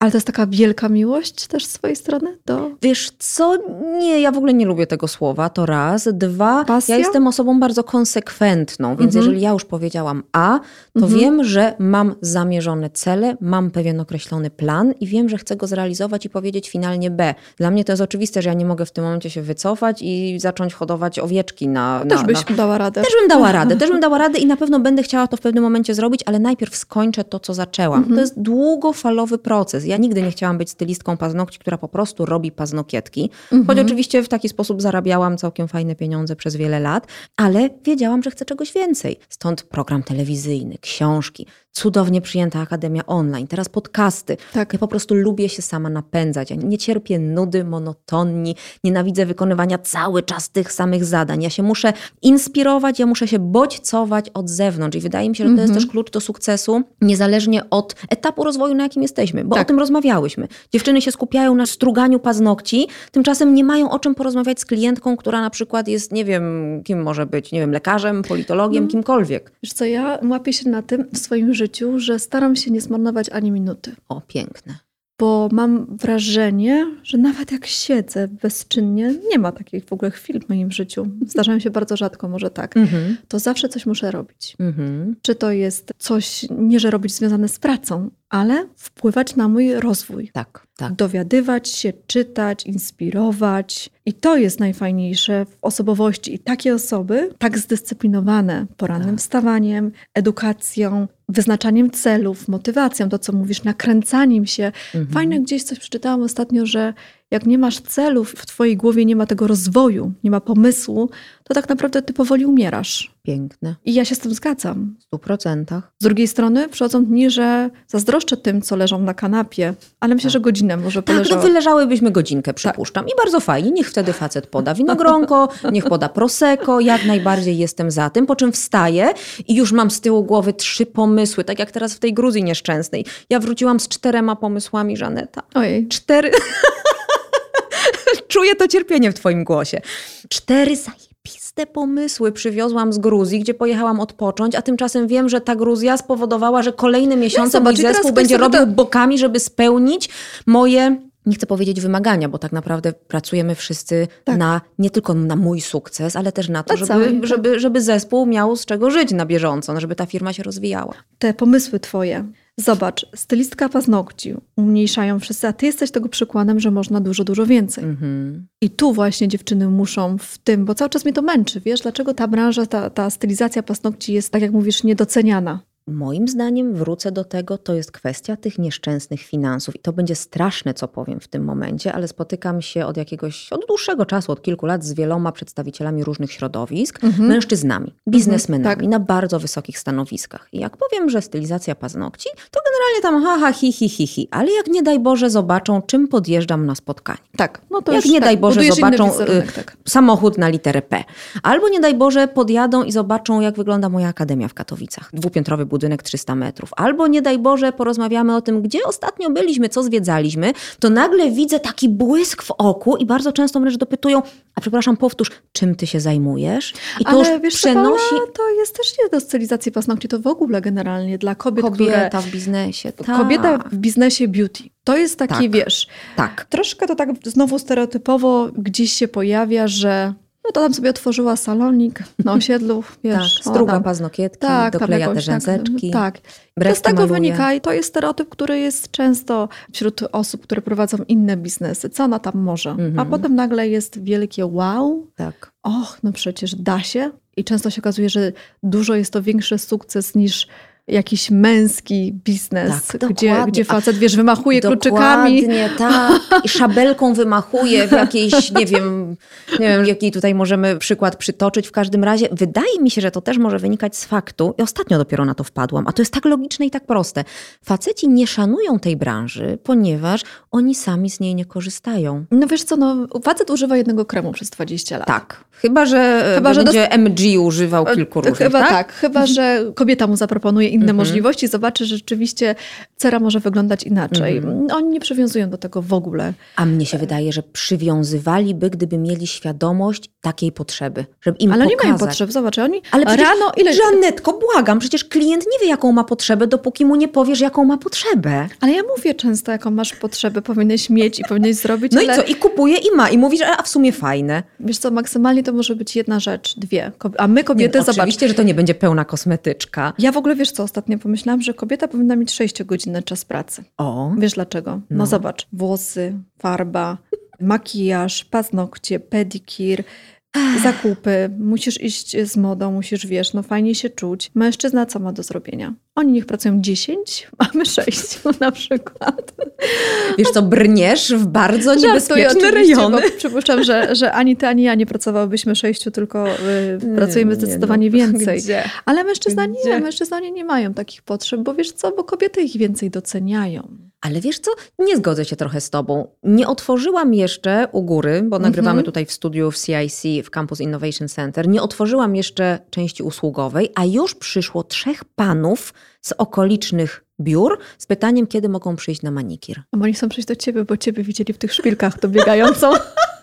Ale to jest taka wielka miłość też z swojej strony do... Wiesz co, nie, ja w ogóle nie lubię tego słowa, to raz. Dwa, Pasja? ja jestem osobą bardzo konsekwentną, więc Mhm. jeżeli ja już powiedziałam A, to Mhm. wiem, że mam zamierzone cele, mam pewien określony plan i wiem, że chcę go zrealizować i powiedzieć finalnie B. Dla mnie to jest oczywiste, że ja nie mogę w tym momencie się wycofać i zacząć hodować owieczki na... na Też byś na... dała radę. Też bym dała radę, też bym dała radę i na pewno będę chciała to w pewnym momencie zrobić, ale najpierw skończę to, co zaczęłam. Mhm. To jest długofalowy proces. Ja nigdy nie chciałam być stylistką paznokci, która po prostu robi paznokietki. Mhm. Choć oczywiście w taki sposób zarabiałam całkiem fajne pieniądze przez wiele lat, ale wiedziałam, że chcę czegoś więcej. Stąd program telewizyjny, książki, cudownie przyjęta Akademia Online, teraz podcasty. Tak. Ja po prostu lubię się sama napędzać. Ja nie cierpię nudy, monotonii, nienawidzę wykonywania cały czas tych samych zadań. Ja się muszę inspirować, ja muszę się bodźcować od zewnątrz i wydaje mi się, że to jest Mhm. też klucz do sukcesu, niezależnie od etapu rozwoju, na jakim jesteśmy, bo Tak. o tym rozmawiałyśmy. Dziewczyny się skupiają na struganiu paznokci, tymczasem nie mają o czym porozmawiać z klientką, która na przykład jest, nie wiem, kim może być, nie wiem, lekarzem, politologiem, Mhm. kimkolwiek. Wiesz co, ja łapię się na tym w swoim życiu, że staram się nie zmarnować ani minuty. O, piękne. Bo mam wrażenie, że nawet jak siedzę bezczynnie, nie ma takich w ogóle chwil w moim życiu. Zdarzają się bardzo rzadko, może tak. Mhm. To zawsze coś muszę robić. Mhm. Czy to jest coś, nie że robić związane z pracą, ale wpływać na mój rozwój. Tak, tak. Dowiadywać się, czytać, inspirować. I to jest najfajniejsze w osobowości. I takie osoby, tak zdyscyplinowane porannym Tak. wstawaniem, edukacją, wyznaczaniem celów, motywacją, to co mówisz, nakręcaniem się. Mhm. Fajne gdzieś coś przeczytałam ostatnio, że jak nie masz celów, w twojej głowie nie ma tego rozwoju, nie ma pomysłu, to tak naprawdę ty powoli umierasz. Piękne. I ja się z tym zgadzam. W stu procentach. Z drugiej strony przychodzą dni, że zazdroszczę tym, co leżą na kanapie, ale myślę, Tak. że godzinę może Tak, no poleżało. wyleżałybyśmy godzinkę, przypuszczam. I bardzo fajnie. Niech wtedy facet poda winogronko, niech poda prosecco. Jak najbardziej jestem za tym. Po czym wstaję i już mam z tyłu głowy trzy pomysły. Tak jak teraz w tej Gruzji nieszczęsnej. Ja wróciłam z czterema pomysłami, Żaneta. Ojej. Cztery... Czuję to cierpienie w twoim głosie. Cztery zajebiste pomysły przywiozłam z Gruzji, gdzie pojechałam odpocząć, a tymczasem wiem, że ta Gruzja spowodowała, że kolejne miesiące zobacz, mój zespół będzie robił bokami, żeby spełnić moje nie chcę powiedzieć wymagania, bo tak naprawdę pracujemy wszyscy Tak. na, nie tylko na mój sukces, ale też na to, cały, żeby, tak. żeby, żeby zespół miał z czego żyć na bieżąco, no, żeby ta firma się rozwijała. te pomysły twoje. Zobacz, stylistka paznokci umniejszają wszyscy, a ty jesteś tego przykładem, że można dużo, dużo więcej. Mhm. I tu właśnie dziewczyny muszą w tym, bo cały czas mnie to męczy, wiesz, dlaczego ta branża, ta, ta stylizacja paznokci jest, tak jak mówisz, niedoceniana. Moim zdaniem, wrócę do tego, to jest kwestia tych nieszczęsnych finansów. I to będzie straszne, co powiem w tym momencie, ale spotykam się od jakiegoś, od dłuższego czasu, od kilku lat z wieloma przedstawicielami różnych środowisk, Mhm. mężczyznami, biznesmenami tak. na bardzo wysokich stanowiskach. I jak powiem, że stylizacja paznokci, to generalnie tam ha, ha, hi, hi, hi, hi. Ale jak nie daj Boże zobaczą, czym podjeżdżam na spotkanie. Tak, no to Jak już nie tak, daj Boże zobaczą y, tak. samochód na literę P. Albo nie daj Boże podjadą i zobaczą, jak wygląda moja akademia w Katowicach. Dwupiętrowy budynek 300 metrów. Albo nie daj Boże porozmawiamy o tym, gdzie ostatnio byliśmy, co zwiedzaliśmy, to nagle widzę taki błysk w oku i bardzo często wręcz dopytują, a przepraszam, powtórz, czym ty się zajmujesz? I to Ale już wiesz, przenosi Paula, to jest też nie do stylizacji paznokci, to w ogóle generalnie dla kobiet, które... kobieta w biznesie. Tak, Kobieta w biznesie beauty. To jest taki, Tak. wiesz, Tak. troszkę to tak znowu stereotypowo gdzieś się pojawia, że no to tam sobie otworzyła salonik na osiedlu, Tak, wiesz. o, struga tam- paznokietki, tak, dokleja te jakąś, rzęseczki. Tak, tak. Z tego maluje. wynika i to jest stereotyp, który jest często wśród osób, które prowadzą inne biznesy. Co ona tam może? Mhm. A potem nagle jest wielkie wow, Tak. och, no przecież da się. I często się okazuje, że dużo jest to większy sukces niż jakiś męski biznes, Tak, gdzie, dokładnie. gdzie facet, wiesz, wymachuje kluczykami. Dokładnie, tak. I szabelką wymachuje w jakiejś, nie wiem, nie wiem, jaki tutaj możemy przykład przytoczyć. W każdym razie wydaje mi się, że to też może wynikać z faktu, i ostatnio dopiero na to wpadłam, a to jest tak logiczne i tak proste. Faceci nie szanują tej branży, ponieważ oni sami z niej nie korzystają. No wiesz co, no, facet używa jednego kremu przez 20 lat. Tak. Chyba, że, Chyba, Chyba, że będzie MG używał kilku różnych, Chyba tak? tak? chyba że kobieta mu zaproponuje inne Mhm. możliwości, zobaczy, że rzeczywiście cera może wyglądać inaczej. Mhm. Oni nie przywiązują do tego w ogóle. A mnie się wydaje, że przywiązywaliby, gdyby mieli świadomość takiej potrzeby, żeby im Ale nie pokazać. mają potrzeb, zobacz, oni Ale przecież, rano ile... Żanetko, błagam, przecież klient nie wie, jaką ma potrzebę, dopóki mu nie powiesz, jaką ma potrzebę. Ale ja mówię często, jaką masz potrzebę, powinieneś mieć i powinieneś zrobić, No ale i co? I kupuje i ma. I mówisz, a w sumie fajne. wiesz co, maksymalnie to może być jedna rzecz, dwie. A my kobiety, nie, no, zobacz, Oczywiście, że to nie będzie pełna kosmetyczka. ja w ogóle wiesz co, ostatnio pomyślałam, że kobieta powinna mieć 6-godzinny czas pracy. O, Wiesz dlaczego? No, No. zobacz, włosy, farba, makijaż, paznokcie, pedikir, zakupy, musisz iść z modą, musisz, wiesz, no fajnie się czuć. Mężczyzna co ma do zrobienia? Oni niech pracują 10, a my 6 na przykład. wiesz co, brniesz w bardzo niebezpieczne rejony. Bo przypuszczam, że, że ani ty, ani ja nie pracowałybyśmy 6, tylko y, pracujemy Nie, nie, zdecydowanie no, więcej. Gdzie? Ale mężczyzna nie, Gdzie? mężczyzna nie mają takich potrzeb, bo wiesz co, bo kobiety ich więcej doceniają. Ale wiesz co, nie zgodzę się trochę z tobą. Nie otworzyłam jeszcze u góry, bo nagrywamy Mhm. tutaj w studiu w CIC, w Campus Innovation Center, nie otworzyłam jeszcze części usługowej, a już przyszło trzech panów z okolicznych biur z pytaniem, kiedy mogą przyjść na manikir. Bo oni chcą przyjść do ciebie, bo ciebie widzieli w tych szpilkach dobiegającą.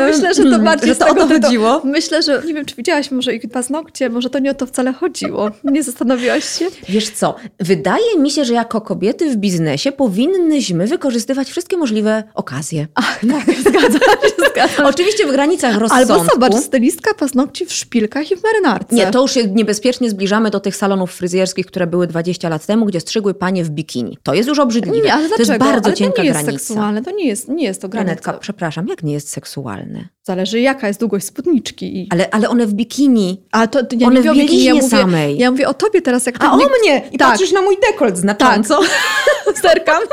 ja myślę, że to bardziej Że to o to chodziło? Myślę, że nie wiem, czy widziałaś może ich paznokcie, może to nie o to wcale chodziło. Nie zastanowiłaś się? Wiesz co, wydaje mi się, że jako kobiety w biznesie powinnyśmy wykorzystywać wszystkie możliwe okazje. Ach, tak, zgadzam się, zgadzam. Oczywiście w granicach rozsądku. Albo zobacz, stylistka paznokci w szpilkach i w marynarce. Nie, to już się niebezpiecznie zbliżamy do tych salonów fryzjerskich, które były 20 lat temu, gdzie strzygły panie w bikini. To jest już obrzydliwe. nie, ale to jest bardzo ale cienka to nie jest granica. seksualne, to nie jest, nie jest to granica. Granetka, przepraszam, jak nie jest seksualne? Zależy jaka jest długość spódniczki. I... Ale, ale one w bikini. A to ja One nie w bikini, ja mówię, samej. ja mówię o tobie teraz, jak A o mnie- mnie! I Tak. patrzysz na mój dekolt znacząco. Zerkam.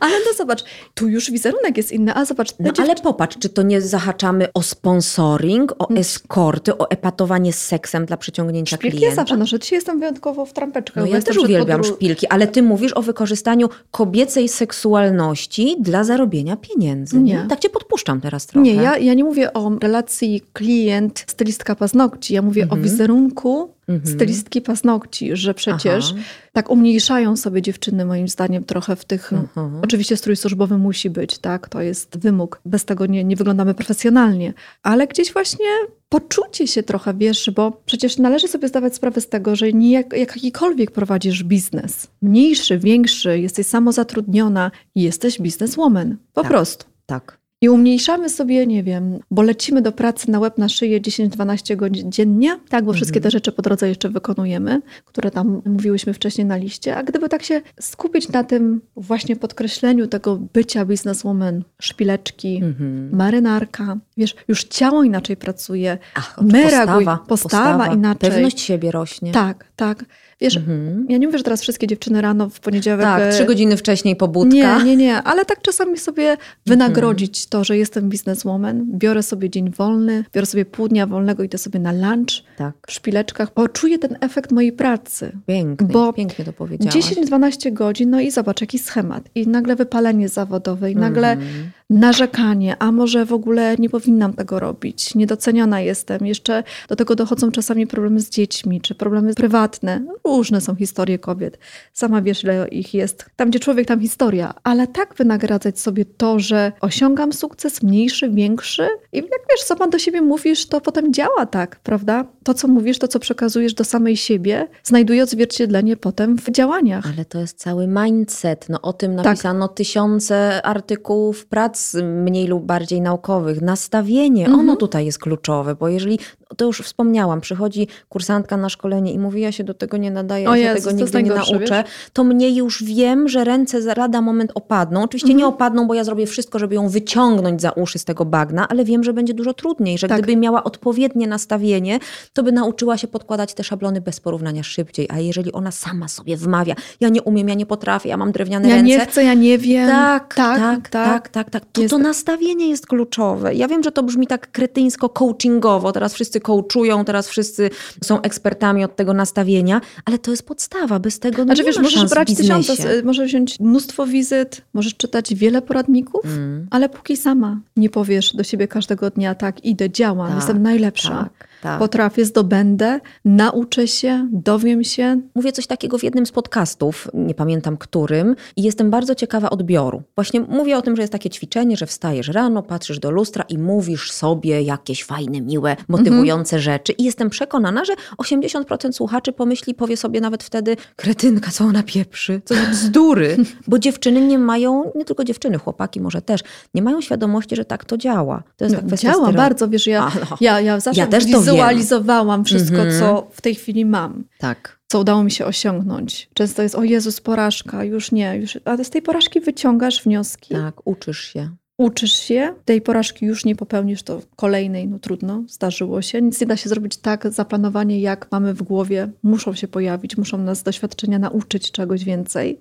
Ale no zobacz, tu już wizerunek jest inny, a zobacz, No dziew- ale popatrz, czy to nie zahaczamy o sponsoring, o eskorty, o epatowanie seksem dla przyciągnięcia szpilki ja klienta? zawsze noszę. Dzisiaj jestem wyjątkowo w trampeczkach. No ja też uwielbiam podróż- szpilki, ale ty mówisz o wykorzystaniu kobiecej seksualności dla zarobienia pieniędzy. Nie. Tak cię podpuszczam teraz trochę. Nie, ja, ja nie mówię o relacji klient-stylistka paznokci. Ja mówię Mhm. o wizerunku mhm. stylistki paznokci, że przecież Aha. tak umniejszają sobie dziewczyny moim zdaniem trochę w tych... Mhm. Oczywiście strój służbowy musi być, tak? To jest wymóg. Bez tego nie, nie wyglądamy profesjonalnie. Ale gdzieś właśnie poczucie się trochę, wiesz, bo przecież należy sobie zdawać sprawę z tego, że nie jak, jakikolwiek prowadzisz biznes, mniejszy, większy, jesteś samozatrudniona jesteś bizneswoman. Po tak, prostu. Tak. I umniejszamy sobie, nie wiem, bo lecimy do pracy na łeb na szyję 10-12 godzin dziennie, tak, bo wszystkie te mhm. rzeczy po drodze jeszcze wykonujemy, które tam mówiłyśmy wcześniej na liście. A gdyby tak się skupić na tym właśnie podkreśleniu tego bycia bizneswoman, szpileczki, mhm. marynarka, wiesz, już ciało inaczej pracuje, Ach, my postawa, postawa, postawa inaczej. Pewność siebie rośnie. Tak, tak. Wiesz, mhm. ja nie mówię, że teraz wszystkie dziewczyny rano w poniedziałek... Tak, e, trzy godziny wcześniej pobudka. Nie, nie, nie, ale tak czasami sobie wynagrodzić mhm. to, że jestem bizneswoman, biorę sobie dzień wolny, biorę sobie pół dnia wolnego, idę sobie na lunch tak. w szpileczkach, bo czuję ten efekt mojej pracy. Pięknie, bo pięknie to powiedziałaś. 10-12 godzin, no i zobacz, jaki schemat. I nagle wypalenie zawodowe, i nagle mhm. Narzekanie, a może w ogóle nie powinnam tego robić, niedoceniona jestem. Jeszcze do tego dochodzą czasami problemy z dziećmi, czy problemy prywatne Różne są historie kobiet. Sama wiesz, ile ich jest. Tam, gdzie człowiek, tam historia. Ale tak wynagradzać sobie to, że osiągam sukces mniejszy, większy i jak wiesz, co pan do siebie mówisz, to potem działa tak, prawda? To, co mówisz, to, co przekazujesz do samej siebie, znajduje odzwierciedlenie potem w działaniach. Ale to jest cały mindset. No, o tym tak. napisano tak. tysiące artykułów, prac mniej lub bardziej naukowych. Nastawienie, mhm. ono tutaj jest kluczowe, bo jeżeli, to już wspomniałam, przychodzi kursantka na szkolenie i mówi, ja się do tego nie nadaję, o ja Jezus, się tego nigdy nie nauczę, wiesz? to mnie już wiem, że ręce za lada moment opadną. Oczywiście mhm. nie opadną, bo ja zrobię wszystko, żeby ją wyciągnąć za uszy z tego bagna, ale wiem, że będzie dużo trudniej, że tak. gdyby miała odpowiednie nastawienie, to by nauczyła się podkładać te szablony bez porównania szybciej. A jeżeli ona sama sobie wmawia, ja nie umiem, ja nie potrafię, ja mam drewniane ja ręce. Ja nie chcę, ja nie wiem. Tak, tak, tak, tak, tak. tak. To, to nastawienie jest kluczowe. Ja wiem, że to brzmi tak kretyńsko coachingowo. Teraz wszyscy coachują, teraz wszyscy są ekspertami od tego nastawienia, ale to jest podstawa. Bez tego no znaczy, nie wiesz, możesz brać tysiące, możesz wziąć mnóstwo wizyt, możesz czytać wiele poradników, mm. ale póki sama nie powiesz do siebie każdego dnia tak, idę, działam, tak, jestem najlepsza. Tak tak. Potrafię, zdobędę, nauczę się, dowiem się. Mówię coś takiego w jednym z podcastów, nie pamiętam którym, i jestem bardzo ciekawa odbioru. Właśnie mówię o tym, że jest takie ćwiczenie, że wstajesz rano, patrzysz do lustra i mówisz sobie jakieś fajne, miłe, motywujące mhm. rzeczy. I jestem przekonana, że 80% słuchaczy pomyśli, powie sobie nawet wtedy, kretynka, co ona pieprzy, co za bzdury. Bo dziewczyny nie mają, nie tylko dziewczyny, chłopaki może też, nie mają świadomości, że tak to działa. To jest no, tak Działa bardzo, wiesz, ja, A, no. ja, ja zawsze ja też to wizualizowałam wszystko, mm-hmm. co w tej chwili mam. Tak. Co udało mi się osiągnąć. Często jest, o Jezus, porażka, już nie. Już... Ale z tej porażki wyciągasz wnioski. Tak, uczysz się. Uczysz się, tej porażki już nie popełnisz, to kolejnej, no trudno, zdarzyło się. Nic nie da się zrobić tak zaplanowanie, jak mamy w głowie. Muszą się pojawić, muszą nas doświadczenia nauczyć czegoś więcej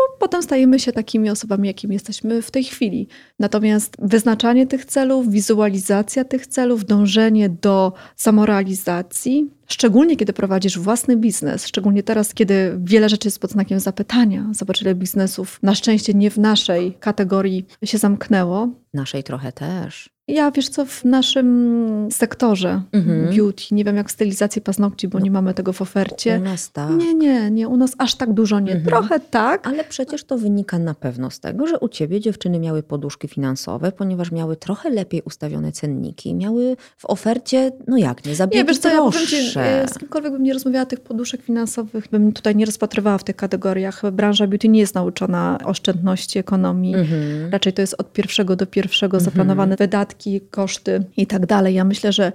bo potem stajemy się takimi osobami, jakimi jesteśmy w tej chwili. Natomiast wyznaczanie tych celów, wizualizacja tych celów, dążenie do samorealizacji, szczególnie kiedy prowadzisz własny biznes, szczególnie teraz, kiedy wiele rzeczy jest pod znakiem zapytania. Zobacz, ile biznesów na szczęście nie w naszej kategorii się zamknęło. Naszej trochę też. Ja wiesz co, w naszym sektorze mhm. beauty, nie wiem jak stylizację paznokci, bo no, nie mamy tego w ofercie. U nas tak. Nie, nie, nie, u nas aż tak dużo nie. Mhm. Trochę tak. Ale przecież to wynika na pewno z tego, że u ciebie dziewczyny miały poduszki finansowe, ponieważ miały trochę lepiej ustawione cenniki. Miały w ofercie, no jak nie, zabiegi nie, wiesz co. Ja ci, z kimkolwiek bym nie rozmawiała tych poduszek finansowych, bym tutaj nie rozpatrywała w tych kategoriach. Branża beauty nie jest nauczona oszczędności, ekonomii. Mhm. Raczej to jest od pierwszego do pierwszego mhm. zaplanowane wydatki koszty i tak dalej. Ja myślę, że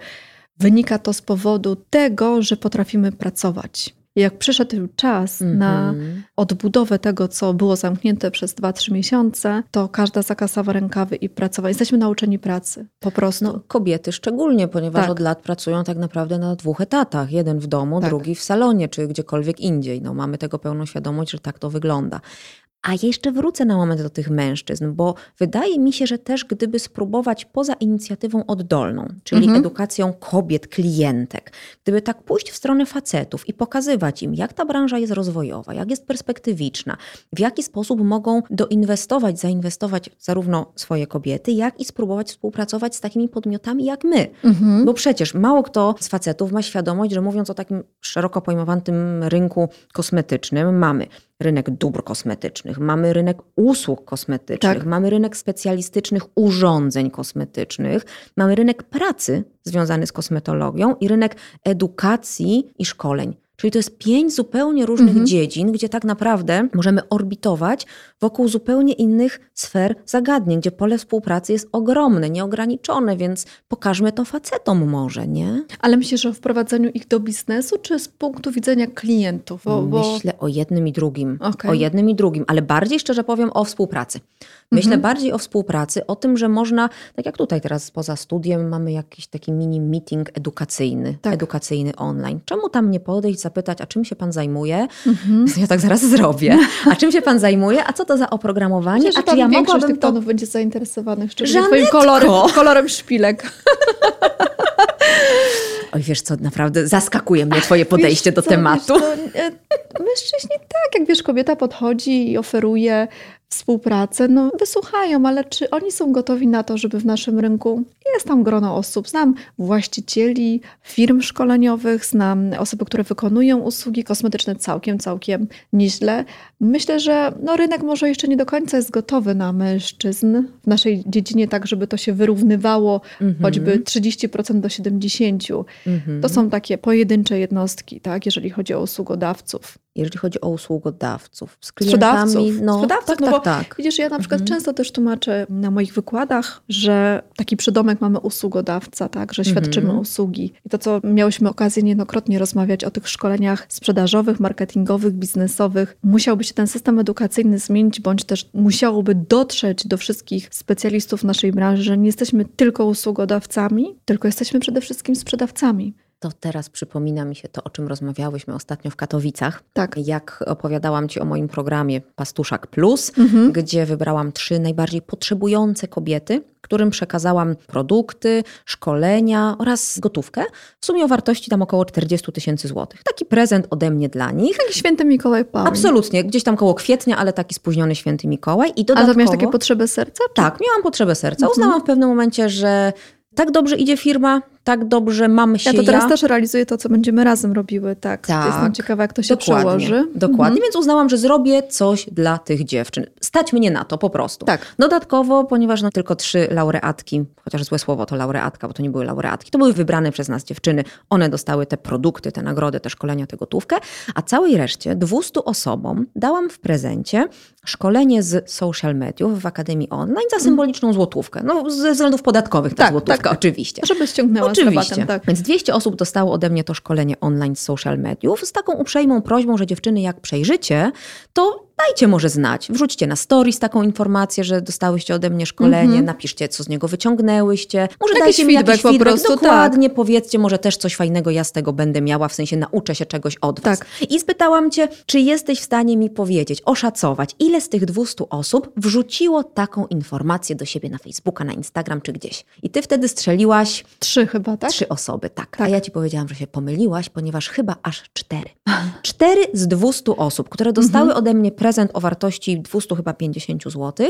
wynika to z powodu tego, że potrafimy pracować. Jak przyszedł czas mm -hmm. na odbudowę tego, co było zamknięte przez 2-3 miesiące, to każda zakasała rękawy i pracowała. Jesteśmy nauczeni pracy, po prostu. No, kobiety szczególnie, ponieważ tak. od lat pracują tak naprawdę na dwóch etatach. Jeden w domu, tak. drugi w salonie, czy gdziekolwiek indziej. No, mamy tego pełną świadomość, że tak to wygląda. A jeszcze wrócę na moment do tych mężczyzn, bo wydaje mi się, że też gdyby spróbować poza inicjatywą oddolną, czyli Mhm. edukacją kobiet, klientek, gdyby tak pójść w stronę facetów i pokazywać im, jak ta branża jest rozwojowa, jak jest perspektywiczna, w jaki sposób mogą doinwestować, zainwestować zarówno swoje kobiety, jak i spróbować współpracować z takimi podmiotami jak my. Mhm. Bo przecież mało kto z facetów ma świadomość, że mówiąc o takim szeroko pojmowanym rynku kosmetycznym, mamy rynek dóbr kosmetycznych, mamy rynek usług kosmetycznych, Tak. mamy rynek specjalistycznych urządzeń kosmetycznych, mamy rynek pracy związany z kosmetologią i rynek edukacji i szkoleń. Czyli to jest pięć zupełnie różnych Mhm. dziedzin, gdzie tak naprawdę możemy orbitować wokół zupełnie innych sfer zagadnień, gdzie pole współpracy jest ogromne, nieograniczone, więc pokażmy to facetom może, nie? Ale myślisz o wprowadzeniu ich do biznesu, czy z punktu widzenia klientów? Bo, bo... Myślę o jednym i drugim. Okej. O jednym i drugim, ale bardziej szczerze powiem o współpracy. Myślę Mhm. bardziej o współpracy, o tym, że można, tak jak tutaj teraz poza studiem mamy jakiś taki mini meeting edukacyjny, Tak. edukacyjny online. Czemu tam nie podejść, zapytać, a czym się pan zajmuje? Mhm. Ja tak zaraz zrobię. A czym się pan zajmuje? A co to za oprogramowanie? Myślę, a czy ja mogłabym tych to... panów będzie zainteresowanych, szczególnie twoim kolorem, kolorem szpilek. Oj, wiesz co, naprawdę zaskakuje mnie twoje podejście Wiesz do co, tematu. Wiesz co, mężczyźni tak, jak wiesz, kobieta podchodzi i oferuje współpracę, no wysłuchają, ale czy oni są gotowi na to, żeby w naszym rynku jest tam grono osób. Znam właścicieli firm szkoleniowych, znam osoby, które wykonują usługi kosmetyczne całkiem, całkiem nieźle. Myślę, że no, rynek może jeszcze nie do końca jest gotowy na mężczyzn w naszej dziedzinie, tak żeby to się wyrównywało Mhm. choćby 30% do 70%. Mhm. To są takie pojedyncze jednostki, tak, jeżeli chodzi o usługodawców. Jeżeli chodzi o usługodawców, z klientami, Sprzedawców. no, Sprzedawców, tak, no tak, bo tak. Widzisz, ja na przykład Mhm. często też tłumaczę na moich wykładach, że taki przydomek mamy usługodawca, tak, że świadczymy Mhm. usługi. I to, co miałyśmy okazję niejednokrotnie rozmawiać o tych szkoleniach sprzedażowych, marketingowych, biznesowych, musiałby się ten system edukacyjny zmienić, bądź też musiałoby dotrzeć do wszystkich specjalistów naszej branży, że nie jesteśmy tylko usługodawcami, tylko jesteśmy przede wszystkim sprzedawcami. To teraz przypomina mi się to, o czym rozmawiałyśmy ostatnio w Katowicach. Tak. Jak opowiadałam Ci o moim programie Pastuszak Plus, Mhm. gdzie wybrałam trzy najbardziej potrzebujące kobiety, którym przekazałam produkty, szkolenia oraz gotówkę. W sumie o wartości tam około 40 tysięcy złotych. Taki prezent ode mnie dla nich. Taki święty Mikołaj Paweł. Absolutnie, gdzieś tam koło kwietnia, ale taki spóźniony święty Mikołaj. I dodatkowo... to miałeś takie potrzeby serca? Czy? Tak, miałam potrzebę serca. Mhm. Uznałam w pewnym momencie, że tak dobrze idzie firma, tak dobrze mamy się Ja to teraz też realizuję to, co będziemy razem robiły, tak. Tak. Jestem ciekawa, jak to się Dokładnie, przełoży. dokładnie. Mhm. Więc uznałam, że zrobię coś dla tych dziewczyn. Stać mnie na to po prostu. Tak. Dodatkowo, ponieważ no, tylko trzy laureatki, chociaż złe słowo to laureatka, bo to nie były laureatki, to były wybrane przez nas dziewczyny. One dostały te produkty, te nagrody, te szkolenia, tę gotówkę, a całej reszcie, 200 osobom, dałam w prezencie szkolenie z social mediów w Akademii Online za symboliczną złotówkę. No, ze względów podatkowych ta Tak, złotówka, tak. oczywiście. Żeby ściągnęła Oczywiście. tak. Więc 200 osób dostało ode mnie to szkolenie online z social mediów z taką uprzejmą prośbą, że dziewczyny jak przejrzycie, to dajcie może znać. Wrzućcie na stories taką informację, że dostałyście ode mnie szkolenie, Mhm. napiszcie, co z niego wyciągnęłyście. Może Jakiś dajcie mi jakiś feedback po feedback. prostu, tak. Dokładnie, powiedzcie, może też coś fajnego ja z tego będę miała, w sensie nauczę się czegoś od was. Tak. I spytałam cię, czy jesteś w stanie mi powiedzieć, oszacować, ile z tych 200 osób wrzuciło taką informację do siebie na Facebooka, na Instagram czy gdzieś. I ty wtedy strzeliłaś Trzy chyba, tak? Trzy osoby, tak. A Tak. ja ci powiedziałam, że się pomyliłaś, ponieważ chyba aż cztery. Cztery z 200 osób, które dostały Mhm. ode mnie prezent o wartości 200 chyba 50 zł,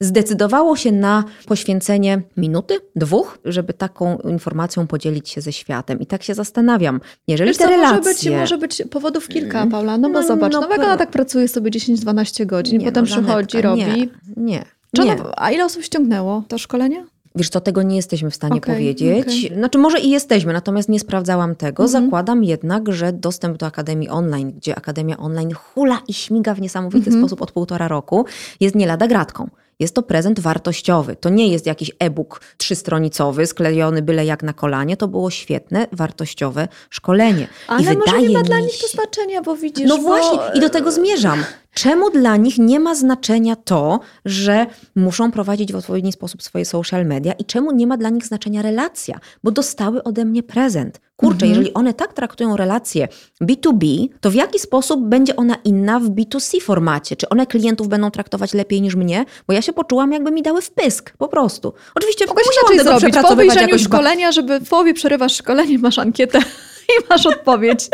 zdecydowało się na poświęcenie minuty, dwóch, żeby taką informacją podzielić się ze światem. I tak się zastanawiam, jeżeli Wiesz te relacje... może być, może być powodów kilka, Paula. No bo No, zobacz, no, no, jak ona tak pracuje sobie 10-12 godzin, Nie, potem no, przychodzi, robi. Nie, nie. Czy nie. ona, a ile osób ściągnęło to szkolenie? Wiesz co, tego nie jesteśmy w stanie Okej, powiedzieć. okej. Znaczy może i jesteśmy, natomiast nie sprawdzałam tego. Mhm. Zakładam jednak, że dostęp do Akademii Online, gdzie Akademia Online hula i śmiga w niesamowity Mhm. sposób od półtora roku, jest nie lada gratką. Jest to prezent wartościowy. To nie jest jakiś e-book trzystronicowy, sklejony byle jak na kolanie. To było świetne, wartościowe szkolenie. Ale I może nie ma dla nich to znaczenia, bo widzisz... No bo, właśnie, i do tego zmierzam. Czemu dla nich nie ma znaczenia to, że muszą prowadzić w odpowiedni sposób swoje social media i czemu nie ma dla nich znaczenia relacja? Bo dostały ode mnie prezent. Kurczę, Mhm. jeżeli one tak traktują relację B2B, to w jaki sposób będzie ona inna w B2C formacie? Czy one klientów będą traktować lepiej niż mnie? Bo ja się poczułam, jakby mi dały wpysk, po prostu. Oczywiście Mogłaś musiałam tego zrobić. Po obejrzeniu jakoś szkolenia, żeby w połowie przerywasz szkolenie, masz ankietę i masz odpowiedź.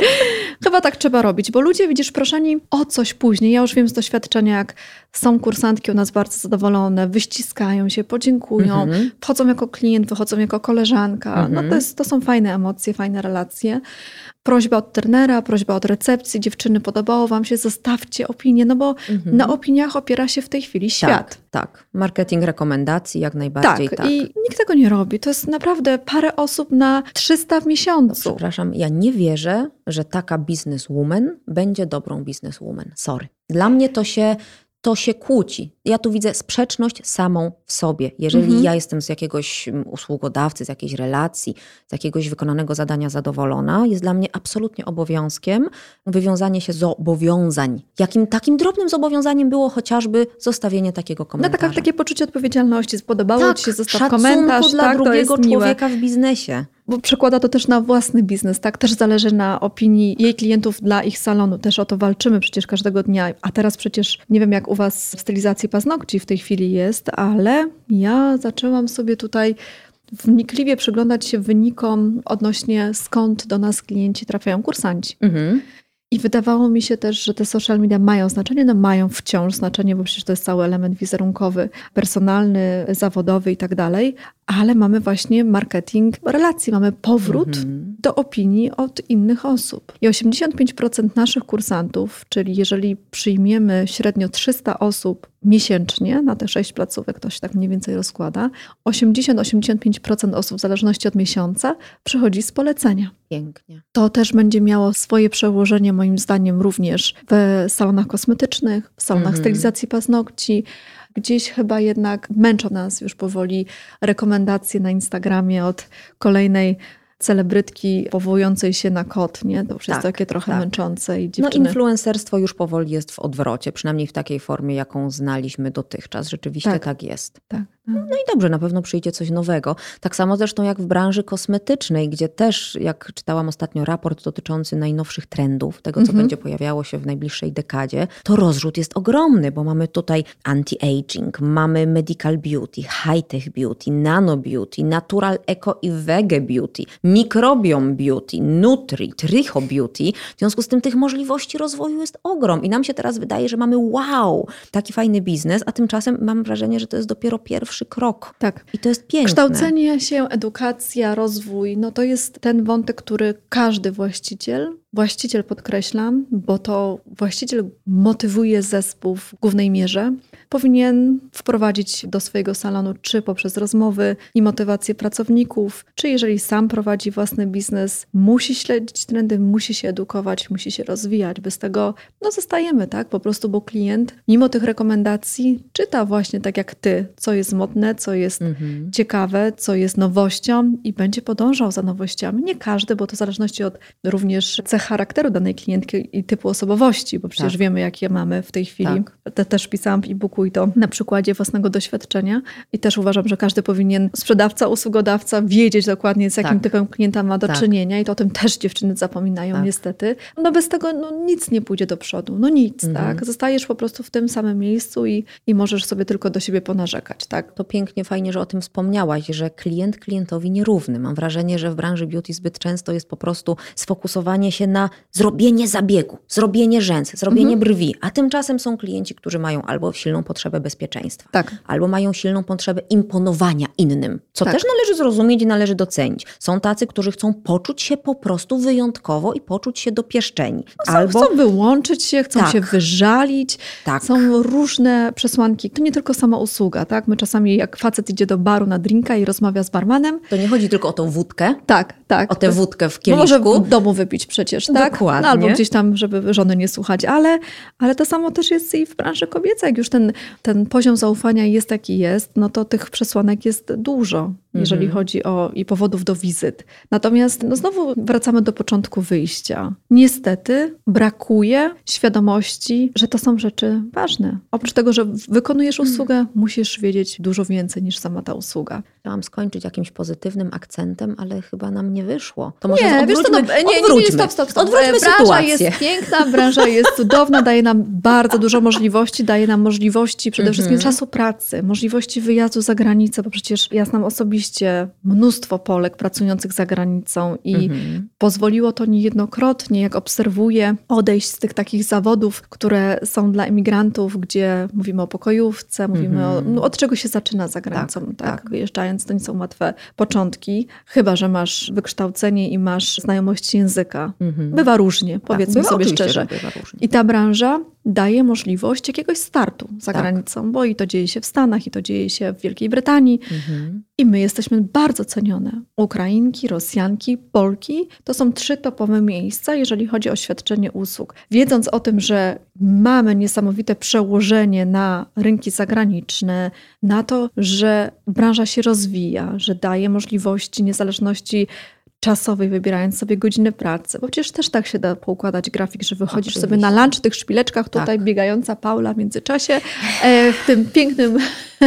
Chyba tak trzeba robić, bo ludzie, widzisz, proszeni o coś później. Ja już wiem z doświadczenia, jak są kursantki u nas bardzo zadowolone, wyściskają się, podziękują, Mhm. wchodzą jako klient, wychodzą jako koleżanka. No Mhm. to, jest, to są fajne emocje, fajne relacje. Prośba od trenera, prośba od recepcji, dziewczyny, podobało wam się, zostawcie opinię, no bo Mhm. na opiniach opiera się w tej chwili świat. Tak, tak. Marketing rekomendacji jak najbardziej Tak, tak. i nikt tego nie robi. To jest naprawdę parę osób na 300 w miesiącu. Przepraszam, ja nie wierzę, że taka businesswoman będzie dobrą businesswoman. Sorry. Dla mnie to się, to się kłóci. Ja tu widzę sprzeczność samą w sobie. Jeżeli Mhm. ja jestem z jakiegoś mm, usługodawcy, z jakiejś relacji, z jakiegoś wykonanego zadania zadowolona, jest dla mnie absolutnie obowiązkiem wywiązanie się z zobowiązań. Jakim takim drobnym zobowiązaniem było chociażby zostawienie takiego No komentarza. taka, takie poczucie odpowiedzialności. Spodobało tak, ci się, zostaw szacunku komentarz. dla tak, drugiego jest miłe. człowieka w biznesie. Bo przekłada to też na własny biznes, tak? Też zależy na opinii jej klientów dla ich salonu. Też o to walczymy przecież każdego dnia. A teraz przecież nie wiem, jak u was w stylizacji paznokci w tej chwili jest, ale ja zaczęłam sobie tutaj wnikliwie przyglądać się wynikom odnośnie skąd do nas klienci trafiają kursanci. Mhm. I wydawało mi się też, że te social media mają znaczenie, no mają wciąż znaczenie, bo przecież to jest cały element wizerunkowy, personalny, zawodowy i tak dalej, ale mamy właśnie marketing relacji, mamy powrót Mhm. do opinii od innych osób. I 85% naszych kursantów, czyli jeżeli przyjmiemy średnio 300 osób miesięcznie na te 6 placówek, to się tak mniej więcej rozkłada, 80-85% osób w zależności od miesiąca przychodzi z polecenia. Pięknie. To też będzie miało swoje przełożenie, moim zdaniem, również w salonach kosmetycznych, w salonach Mhm. stylizacji paznokci. Gdzieś chyba jednak męczą nas już powoli rekomendacje na Instagramie od kolejnej celebrytki powołującej się na kot, nie? To już jest Tak, takie trochę tak. męczące i No dziewczyny... influencerstwo już powoli jest w odwrocie, przynajmniej w takiej formie, jaką znaliśmy dotychczas. Rzeczywiście Tak. tak, jest. tak. No i dobrze, na pewno przyjdzie coś nowego. Tak samo zresztą jak w branży kosmetycznej, gdzie też, jak czytałam ostatnio raport dotyczący najnowszych trendów, tego co Mhm. będzie pojawiało się w najbliższej dekadzie, to rozrzut jest ogromny, bo mamy tutaj anti-aging, mamy medical beauty, high-tech beauty, nano beauty, natural eco i wege beauty, microbiome beauty, nutri, tricho beauty. W związku z tym tych możliwości rozwoju jest ogrom i nam się teraz wydaje, że mamy wow, taki fajny biznes, a tymczasem mam wrażenie, że to jest dopiero pierwszy krok. Tak. I to jest piękne. Kształcenie się, edukacja, rozwój, no to jest ten wątek, który każdy właściciel, właściciel podkreślam, bo to właściciel motywuje zespół w głównej mierze, powinien wprowadzić do swojego salonu, czy poprzez rozmowy i motywację pracowników, czy jeżeli sam prowadzi własny biznes, musi śledzić trendy, musi się edukować, musi się rozwijać. Bez tego no zostajemy, tak? Po prostu, bo klient, mimo tych rekomendacji, czyta właśnie tak jak ty, co jest modne, co jest Mhm. ciekawe, co jest nowością i będzie podążał za nowościami. Nie każdy, bo to w zależności od również cech charakteru danej klientki i typu osobowości, bo przecież Tak. wiemy, jakie mamy w tej chwili. Tak. Te, też pisałam w e-booku i to na przykładzie własnego doświadczenia. I też uważam, że każdy powinien, sprzedawca, usługodawca, wiedzieć dokładnie, z jakim Tak. typem klienta ma do Tak. czynienia i to o tym też dziewczyny zapominają Tak. niestety. No bez tego no, nic nie pójdzie do przodu. No nic, Mhm. tak? Zostajesz po prostu w tym samym miejscu i, i możesz sobie tylko do siebie ponarzekać, tak? To pięknie, fajnie, że o tym wspomniałaś, że klient klientowi nierówny. Mam wrażenie, że w branży beauty zbyt często jest po prostu sfokusowanie się na zrobienie zabiegu, zrobienie rzęs, zrobienie Mhm. brwi, a tymczasem są klienci, którzy mają albo silną potrzebę bezpieczeństwa, Tak. albo mają silną potrzebę imponowania innym, co Tak. też należy zrozumieć i należy docenić. Są tacy, którzy chcą poczuć się po prostu wyjątkowo i poczuć się dopieszczeni. Chcą, albo chcą wyłączyć się, chcą Tak. się wyżalić. tak. Są różne przesłanki. To nie tylko sama usługa, tak? My czasami jak facet idzie do baru na drinka i rozmawia z barmanem, To nie chodzi tylko o tą wódkę, tak, tak. o tę wódkę w No może kieliszku. w domu wypić przecież, tak? Dokładnie. No, albo gdzieś tam, żeby żony nie słuchać, ale, ale to samo też jest i w branży kobiecej. Jak już ten, ten poziom zaufania jest jaki jest, no to tych przesłanek jest dużo. Jeżeli Mhm. chodzi o i powodów do wizyt. Natomiast no znowu wracamy do początku wyjścia. Niestety brakuje świadomości, że to są rzeczy ważne. Oprócz tego, że wykonujesz Mhm. usługę, musisz wiedzieć dużo więcej niż sama ta usługa. Chciałam skończyć jakimś pozytywnym akcentem, ale chyba nam nie wyszło. To Nie, może wiesz co, no, nie, nie, nie, nie, stop, stop, stop. Odwróćmy E, branża sytuację. jest piękna, branża jest cudowna, daje nam bardzo dużo możliwości, daje nam możliwości przede Mhm. wszystkim czasu pracy, możliwości wyjazdu za granicę, bo przecież ja znam osobiście mnóstwo Polek pracujących za granicą i Mhm. pozwoliło to niejednokrotnie, jak obserwuję, odejść z tych takich zawodów, które są dla emigrantów, gdzie mówimy o pokojówce, mówimy Mhm. o, no, od czego się zaczyna za granicą. Tak, tak. Wyjeżdżając, to nie są łatwe początki, chyba że masz wykształcenie i masz znajomość języka. Mhm. Bywa różnie, powiedzmy Tak, sobie szczerze. I ta branża daje możliwość jakiegoś startu za Tak. granicą, bo i to dzieje się w Stanach, i to dzieje się w Wielkiej Brytanii. Mhm. I my jesteśmy bardzo cenione. Ukrainki, Rosjanki, Polki to są trzy topowe miejsca, jeżeli chodzi o świadczenie usług. Wiedząc o tym, że mamy niesamowite przełożenie na rynki zagraniczne, na to, że branża się rozwija, że daje możliwości niezależności czasowej, wybierając sobie godziny pracy. Bo przecież też tak się da poukładać grafik, że wychodzisz sobie na lunch w tych szpileczkach, tutaj Tak. biegająca Paula w międzyczasie, e, w tym pięknym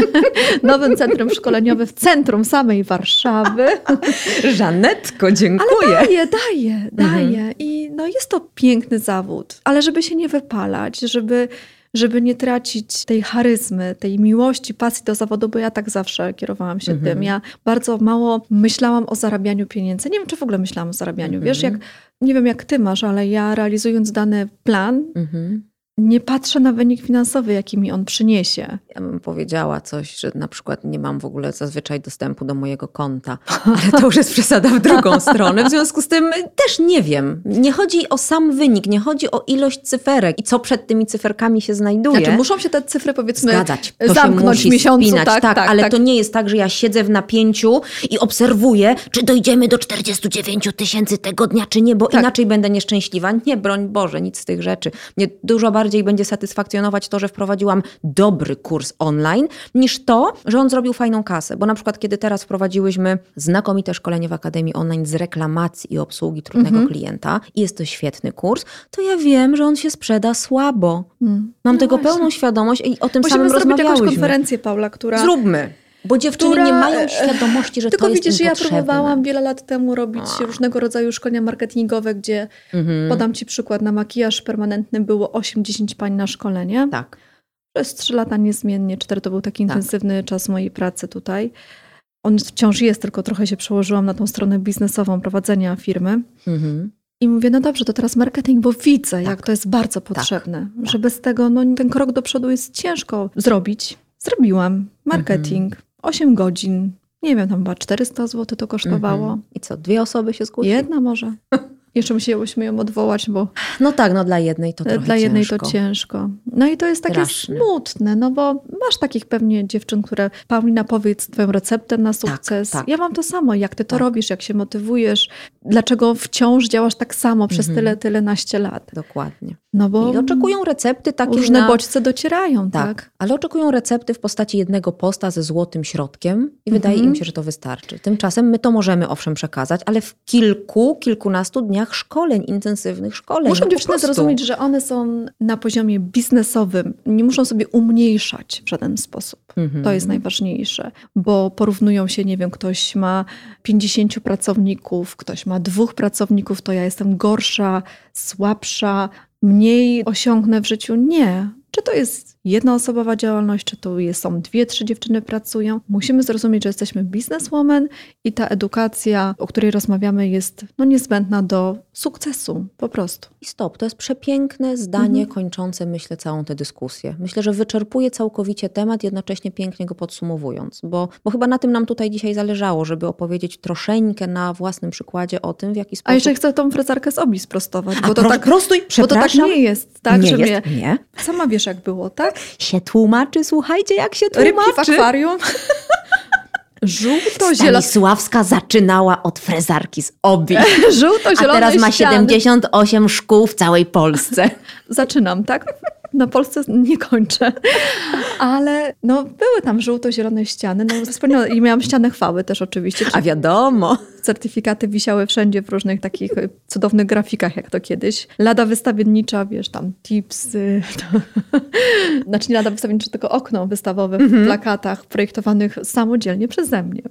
nowym centrum szkoleniowym w centrum samej Warszawy. Żanetko, dziękuję. Daje, daje, Mhm. daje. I no jest to piękny zawód, ale żeby się nie wypalać, żeby, żeby nie tracić tej charyzmy, tej miłości, pasji do zawodu, bo ja tak zawsze kierowałam się Mhm. tym. Ja bardzo mało myślałam o zarabianiu pieniędzy. Nie wiem, czy w ogóle myślałam o zarabianiu. Mhm. Wiesz, jak, nie wiem jak ty masz, ale ja realizując dany plan, Mhm. Nie patrzę na wynik finansowy, jaki mi on przyniesie. Ja bym powiedziała coś, że na przykład nie mam w ogóle zazwyczaj dostępu do mojego konta, ale to już jest przesada w drugą stronę. W związku z tym też nie wiem. Nie chodzi o sam wynik, nie chodzi o ilość cyferek i co przed tymi cyferkami się znajduje. Znaczy, muszą się te cyfry, powiedzmy, Zgadzać. To zamknąć się musi w miesiącu. spinać. Tak, tak, ale tak. to nie jest tak, że ja siedzę w napięciu i obserwuję, czy dojdziemy do 49 tysięcy tego dnia, czy nie, bo Tak. inaczej będę nieszczęśliwa. Nie, broń Boże, nic z tych rzeczy. Mnie dużo bardziej będzie satysfakcjonować to, że wprowadziłam dobry kurs online, niż to, że on zrobił fajną kasę. Bo na przykład, kiedy teraz wprowadziłyśmy znakomite szkolenie w Akademii Online z reklamacji i obsługi trudnego Mhm. klienta i jest to świetny kurs, to ja wiem, że on się sprzeda słabo. Mm. Mam No tego właśnie. pełną świadomość i o tym Musimy samym zrobić jakąś rozmawiałyśmy. konferencję, Paula, która... Zróbmy. Bo dziewczyny która, nie mają świadomości, że Tylko to jest widzisz, im ja potrzebne. próbowałam wiele lat temu robić A. różnego rodzaju szkolenia marketingowe, gdzie Mhm. podam Ci przykład, na makijaż permanentny było 8-10 pań na szkolenie. Tak. Przez 3 lata niezmiennie, 4 to był taki intensywny czas mojej pracy tutaj. On wciąż jest, tylko trochę się przełożyłam na tą stronę biznesową prowadzenia firmy. Mhm. I mówię, no dobrze, to teraz marketing, bo widzę, jak Tak. to jest bardzo potrzebne. Że bez tego no, ten krok do przodu jest ciężko zrobić. Zrobiłam marketing, Mhm. 8 godzin. Nie wiem, tam chyba 400 zł to kosztowało. Mhm. I co, dwie osoby się zgłosiły? Jedna może. Jeszcze musiałyśmy ją odwołać, bo No tak, no dla jednej to trochę dla jednej ciężko. to ciężko. No i to jest takie smutne, no bo masz takich pewnie dziewczyn, które Paulina powiedz twoją receptę na sukces. tak. Ja mam to samo, jak ty to Tak. robisz, jak się motywujesz, dlaczego wciąż działasz tak samo przez Mhm. tyle, tyle naście lat. Dokładnie. No bo I oczekują recepty takie różne na... bodźce docierają, tak? Tak, ale oczekują recepty w postaci jednego posta ze złotym środkiem i wydaje Mhm. im się, że to wystarczy. Tymczasem my to możemy owszem przekazać, ale w kilku, kilkunastu dniach szkoleń, intensywnych szkoleń. Muszą no dziewczyny prostu. zrozumieć, że one są na poziomie biznesowym. Nie muszą sobie umniejszać w żaden sposób. Mhm. To jest najważniejsze, bo porównują się, nie wiem, ktoś ma 50 pracowników, ktoś ma dwóch pracowników, to ja jestem gorsza, słabsza, mniej osiągnę w życiu. Nie. Czy to jest jednoosobowa działalność, czy to jest, są dwie, trzy dziewczyny pracują. Musimy zrozumieć, że jesteśmy bizneswoman i ta edukacja, o której rozmawiamy, jest no, niezbędna do sukcesu, po prostu. I stop, to jest przepiękne zdanie Mhm. kończące, myślę, całą tę dyskusję. Myślę, że wyczerpuje całkowicie temat, jednocześnie pięknie go podsumowując, bo, bo chyba na tym nam tutaj dzisiaj zależało, żeby opowiedzieć troszeczkę na własnym przykładzie o tym, w jaki sposób... A jeszcze chcę tą frezarkę z obi sprostować, A bo to pro- tak, prostuj, bo to tak nie jest, tak, nie że jest, mnie, nie. sama wiesz jak było, tak? Się tłumaczy, słuchajcie, jak się Rybki w tłumaczy. akwarium. Żółto-zielone. Stanisławska zaczynała od frezarki z obi, Żółto-zielone a teraz ma ściany. 78 szkół w całej Polsce. Zaczynam, tak? Na Polsce nie kończę. Ale no, były tam żółto-zielone ściany. No, I miałam ścianę chwały też oczywiście. A wiadomo. Certyfikaty wisiały wszędzie w różnych takich cudownych grafikach, jak to kiedyś. Lada wystawiennicza, wiesz, tam tips. To... znaczy nie lada wystawiennicza, tylko okno wystawowe w mhm. plakatach projektowanych samodzielnie przeze mnie.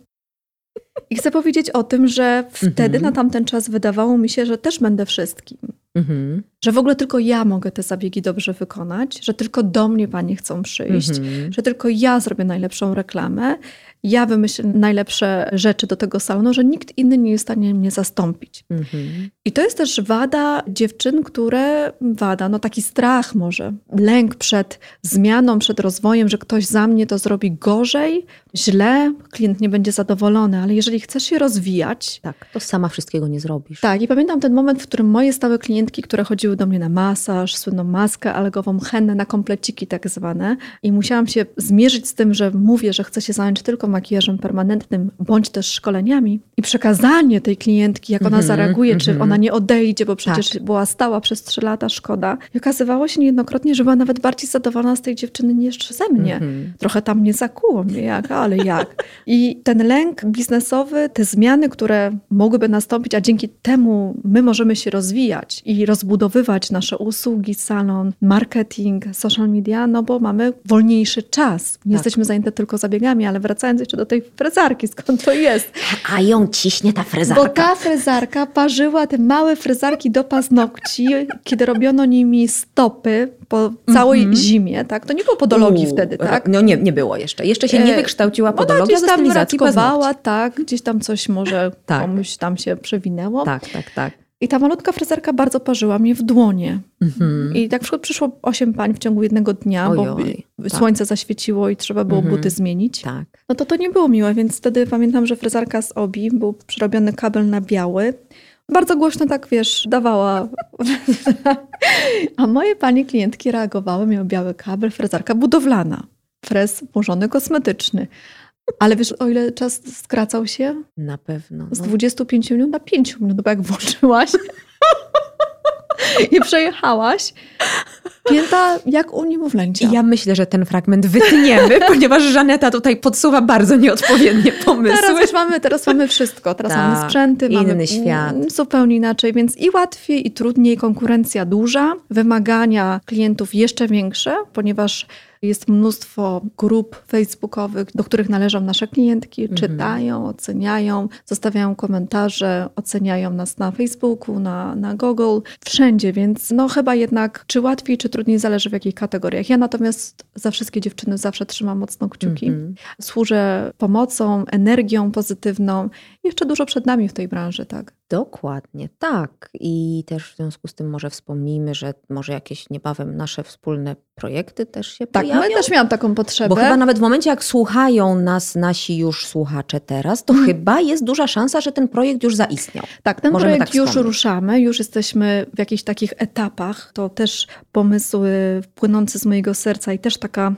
I chcę powiedzieć o tym, że wtedy mhm. na tamten czas wydawało mi się, że też będę wszystkim. Mhm. Że w ogóle tylko ja mogę te zabiegi dobrze wykonać, że tylko do mnie panie chcą przyjść, mhm. że tylko ja zrobię najlepszą reklamę, ja wymyślę najlepsze rzeczy do tego salonu, że nikt inny nie jest w stanie mnie zastąpić. Mhm. I to jest też wada dziewczyn, które, wada, no taki strach może, lęk przed zmianą, przed rozwojem, że ktoś za mnie to zrobi gorzej, źle, klient nie będzie zadowolony, ale jeżeli chcesz się rozwijać... Tak, to sama wszystkiego nie zrobisz. Tak, i pamiętam ten moment, w którym moje stałe klientki, które chodziły do mnie na masaż, słynną maskę algową, hennę na kompleciki tak zwane i musiałam się zmierzyć z tym, że mówię, że chcę się zająć tylko makijażem permanentnym, bądź też szkoleniami i przekazanie tej klientki, jak ona mm -hmm, zareaguje, mm -hmm. czy mhm. ona nie odejdzie, bo przecież tak. była stała przez trzy lata, szkoda. I okazywało się niejednokrotnie, że była nawet bardziej zadowolona z tej dziewczyny niż ze mnie. Mm -hmm. Trochę tam nie zakuło mnie, jak, ale jak. I ten lęk biznesowy, te zmiany, które mogłyby nastąpić, a dzięki temu my możemy się rozwijać i rozbudowywać nasze usługi, salon, marketing, social media, no bo mamy wolniejszy czas. Nie tak. jesteśmy zajęte tylko zabiegami, ale wracając jeszcze do tej frezarki, skąd to jest. A ją ciśnie ta frezarka. Bo ta frezarka parzyła te małe frezarki do paznokci, kiedy robiono nimi stopy po całej mm -hmm. zimie, tak? To nie było podologii U, wtedy, tak? No nie, nie było jeszcze. Jeszcze się nie e, wykształciła podologia Ona gdzieś tam rackowała, tak? Gdzieś tam coś może tak. komuś tam się przewinęło. Tak, tak, tak. I ta malutka frezerka bardzo parzyła mnie w dłonie. Mm-hmm. I tak przykład przyszło osiem pań w ciągu jednego dnia, Ojoj, bo tak. słońce zaświeciło i trzeba było mm-hmm. buty zmienić. Tak. No to to nie było miłe, więc wtedy pamiętam, że frezarka z Obi, był przerobiony kabel na biały. Bardzo głośno tak, wiesz, dawała. A moje panie klientki reagowały, miały biały kabel, frezarka budowlana. Frez włożony kosmetyczny. Ale wiesz, o ile czas skracał się? Na pewno. No. Z 25 minut na 5 minut, bo jak włączyłaś i przejechałaś, pięta jak u niemowlęcia. Ja myślę, że ten fragment wytniemy, ponieważ Żaneta tutaj podsuwa bardzo nieodpowiednie pomysły. Teraz już mamy, teraz mamy wszystko. Teraz Ta, mamy sprzęty, inny mamy świat. zupełnie inaczej, więc i łatwiej, i trudniej, konkurencja duża, wymagania klientów jeszcze większe, ponieważ jest mnóstwo grup facebookowych, do których należą nasze klientki, mhm. czytają, oceniają, zostawiają komentarze, oceniają nas na Facebooku, na, na Google, wszędzie, więc no chyba jednak czy łatwiej, czy trudniej zależy w jakich kategoriach. Ja natomiast za wszystkie dziewczyny zawsze trzymam mocno kciuki. Mhm. Służę pomocą, energią pozytywną. Jeszcze dużo przed nami w tej branży, tak. Dokładnie, tak. I też w związku z tym może wspomnijmy, że może jakieś niebawem nasze wspólne projekty też się tak, pojawią. Tak, ja też miałam taką potrzebę. Bo chyba nawet w momencie, jak słuchają nas nasi już słuchacze teraz, to hmm. chyba jest duża szansa, że ten projekt już zaistniał. Tak, ten Możemy projekt tak już ruszamy, już jesteśmy w jakichś takich etapach. To też pomysły płynące z mojego serca i też taka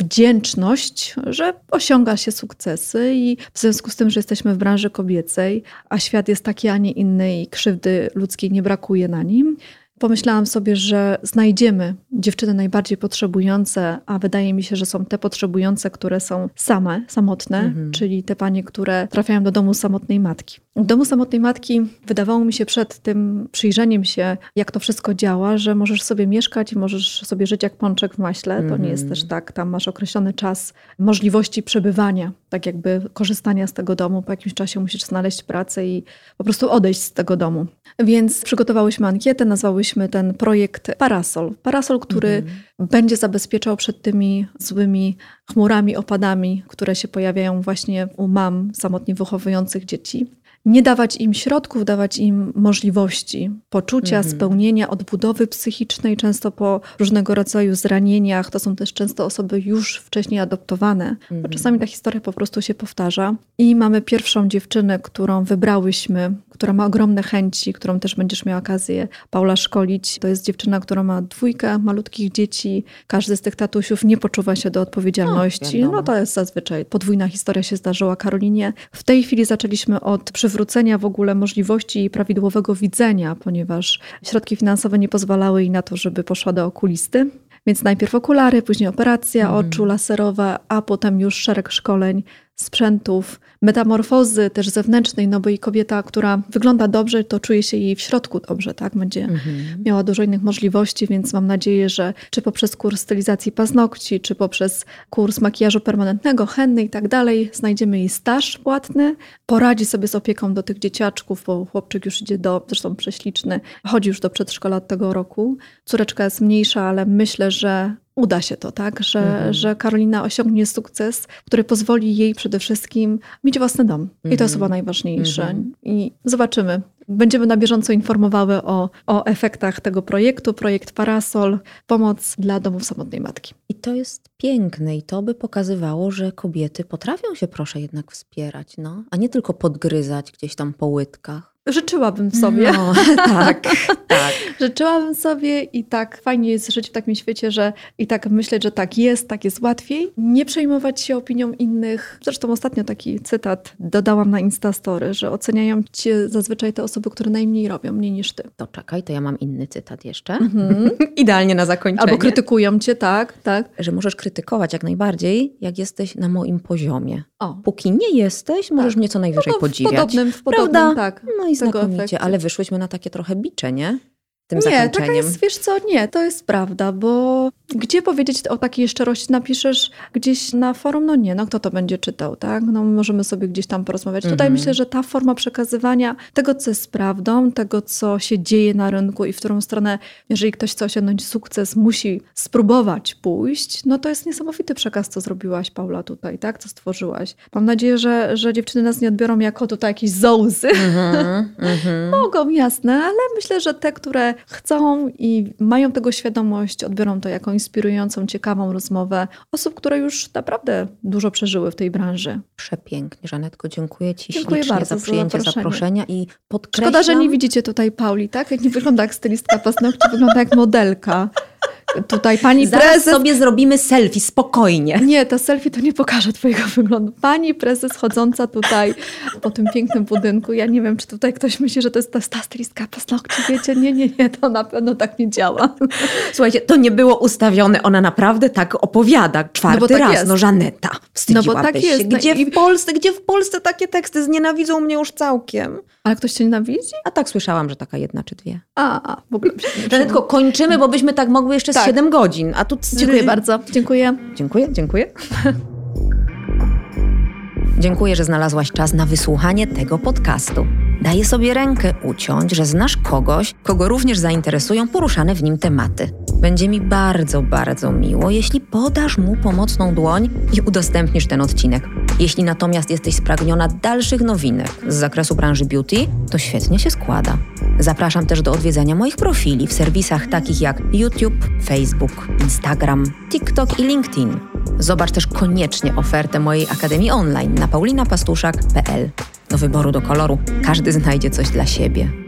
wdzięczność, że osiąga się sukcesy i w związku z tym, że jesteśmy w branży kobiecej, a świat jest taki, a nie inny i krzywdy ludzkiej nie brakuje na nim, pomyślałam sobie, że znajdziemy dziewczyny najbardziej potrzebujące, a wydaje mi się, że są te potrzebujące, które są same, samotne, mhm. czyli te panie, które trafiają do domu samotnej matki. W domu samotnej matki wydawało mi się przed tym przyjrzeniem się, jak to wszystko działa, że możesz sobie mieszkać możesz sobie żyć jak pączek w maśle. To nie jest mhm. też tak. Tam masz określony czas możliwości przebywania, tak jakby korzystania z tego domu. Po jakimś czasie musisz znaleźć pracę i po prostu odejść z tego domu. Więc przygotowałyśmy ankietę, nazwałyśmy ten projekt Parasol. Parasol, który mhm. będzie zabezpieczał przed tymi złymi chmurami, opadami, które się pojawiają właśnie u mam samotnie wychowujących dzieci nie dawać im środków, dawać im możliwości poczucia, mhm. spełnienia, odbudowy psychicznej, często po różnego rodzaju zranieniach. To są też często osoby już wcześniej adoptowane, mhm. bo czasami ta historia po prostu się powtarza. I mamy pierwszą dziewczynę, którą wybrałyśmy, która ma ogromne chęci, którą też będziesz miała okazję, Paula, szkolić. To jest dziewczyna, która ma dwójkę malutkich dzieci. Każdy z tych tatusiów nie poczuwa się do odpowiedzialności. No, no to jest zazwyczaj podwójna historia się zdarzyła Karolinie. W tej chwili zaczęliśmy od przywrócenia w ogóle możliwości prawidłowego widzenia, ponieważ środki finansowe nie pozwalały jej na to, żeby poszła do okulisty. Więc najpierw okulary, później operacja Mhm. oczu laserowa, a potem już szereg szkoleń, sprzętów, metamorfozy też zewnętrznej, no bo i kobieta, która wygląda dobrze, to czuje się jej w środku dobrze, tak? Będzie Mhm. miała dużo innych możliwości, więc mam nadzieję, że czy poprzez kurs stylizacji paznokci, czy poprzez kurs makijażu permanentnego, henny i tak dalej, znajdziemy jej staż płatny, poradzi sobie z opieką do tych dzieciaczków, bo chłopczyk już idzie do, zresztą prześliczny, chodzi już do przedszkola od tego roku. Córeczka jest mniejsza, ale myślę, że uda się to, tak? Że, Mhm. że Karolina osiągnie sukces, który pozwoli jej przede wszystkim mieć własny dom. I to Mhm. jest chyba najważniejsze. Mhm. I zobaczymy. Będziemy na bieżąco informowały o, o efektach tego projektu. Projekt Parasol, pomoc dla domów samotnej matki. I to jest piękne i to by pokazywało, że kobiety potrafią się proszę jednak wspierać, no, a nie tylko podgryzać gdzieś tam po łydkach. Życzyłabym sobie. No, tak, tak. Życzyłabym sobie i tak fajnie jest żyć w takim świecie, że i tak myśleć, że tak jest, tak jest łatwiej. Nie przejmować się opinią innych. Zresztą ostatnio taki cytat dodałam na Instastory, że oceniają cię zazwyczaj te osoby, które najmniej robią, mniej niż ty. To czekaj, to ja mam inny cytat jeszcze. Mhm. Idealnie na zakończenie. Albo krytykują cię, tak, tak. Że możesz krytykować jak najbardziej, jak jesteś na moim poziomie. O. Póki nie jesteś, możesz mnie co najwyżej No, w podziwiać. podobnym, w podobnym, Prawda? tak. No i znakomicie, ale wyszłyśmy na takie trochę bicze, nie? Tym Nie, zakończeniem. jest, wiesz co, nie, to jest prawda, bo gdzie powiedzieć o takiej szczerości napiszesz gdzieś na forum? No nie, no kto to będzie czytał, tak? No możemy sobie gdzieś tam porozmawiać. Tutaj Mhm. myślę, że ta forma przekazywania tego, co jest prawdą, tego, co się dzieje na rynku i w którą stronę, jeżeli ktoś chce osiągnąć sukces, musi spróbować pójść, no to jest niesamowity przekaz, co zrobiłaś, Paula, tutaj, tak? Co stworzyłaś. Mam nadzieję, że, że dziewczyny nas nie odbiorą jako tutaj jakieś zołzy. Mhm, mhm. Mogą, jasne, ale myślę, że te, które chcą i mają tego świadomość, odbiorą to jako inspirującą, ciekawą rozmowę osób, które już naprawdę dużo przeżyły w tej branży. Przepięknie, Żanetko, dziękuję Ci Dziękuję ślicznie bardzo za za przyjęcie zaproszenie. zaproszenia i podkreślam... Szkoda, że nie widzicie tutaj Pauli, tak? Jak nie wygląda jak stylistka paznokci, wygląda jak modelka. Tutaj pani Zaraz prezes... sobie zrobimy selfie, spokojnie. Nie, to selfie to nie pokaże twojego wyglądu. Pani prezes chodząca tutaj po tym pięknym budynku. Ja nie wiem, czy tutaj ktoś myśli, że to jest ta, ta stylistka paznokci. Wiecie, nie, nie, nie, to na pewno tak nie działa. Słuchajcie, to nie było ustawione, ona naprawdę tak opowiada czwarty No tak raz. jest. No Żaneta, wstydziłabyś No bo tak się. jest, no Gdzie i- w Polsce, gdzie w Polsce takie teksty znienawidzą mnie już całkiem? Ale ktoś cię nienawidzi? A tak słyszałam, że taka jedna czy dwie. A, a w ogóle Żanetko, kończymy, bo byśmy tak mogły jeszcze z Tak. 7 godzin. A tu... Dziękuję bardzo. Dziękuję. Dziękuję, dziękuję. Dziękuję, że znalazłaś czas na wysłuchanie tego podcastu. Daję sobie rękę uciąć, że znasz kogoś, kogo również zainteresują poruszane w nim tematy. Będzie mi bardzo, bardzo miło, jeśli podasz mu pomocną dłoń i udostępnisz ten odcinek. Jeśli natomiast jesteś spragniona dalszych nowinek z zakresu branży beauty, to świetnie się składa. Zapraszam też do odwiedzenia moich profili w serwisach takich jak YouTube, Facebook, Instagram, TikTok i LinkedIn. Zobacz też koniecznie ofertę mojej Akademii Online na paulinapastuszak.pl. Do wyboru do koloru każdy znajdzie coś dla siebie.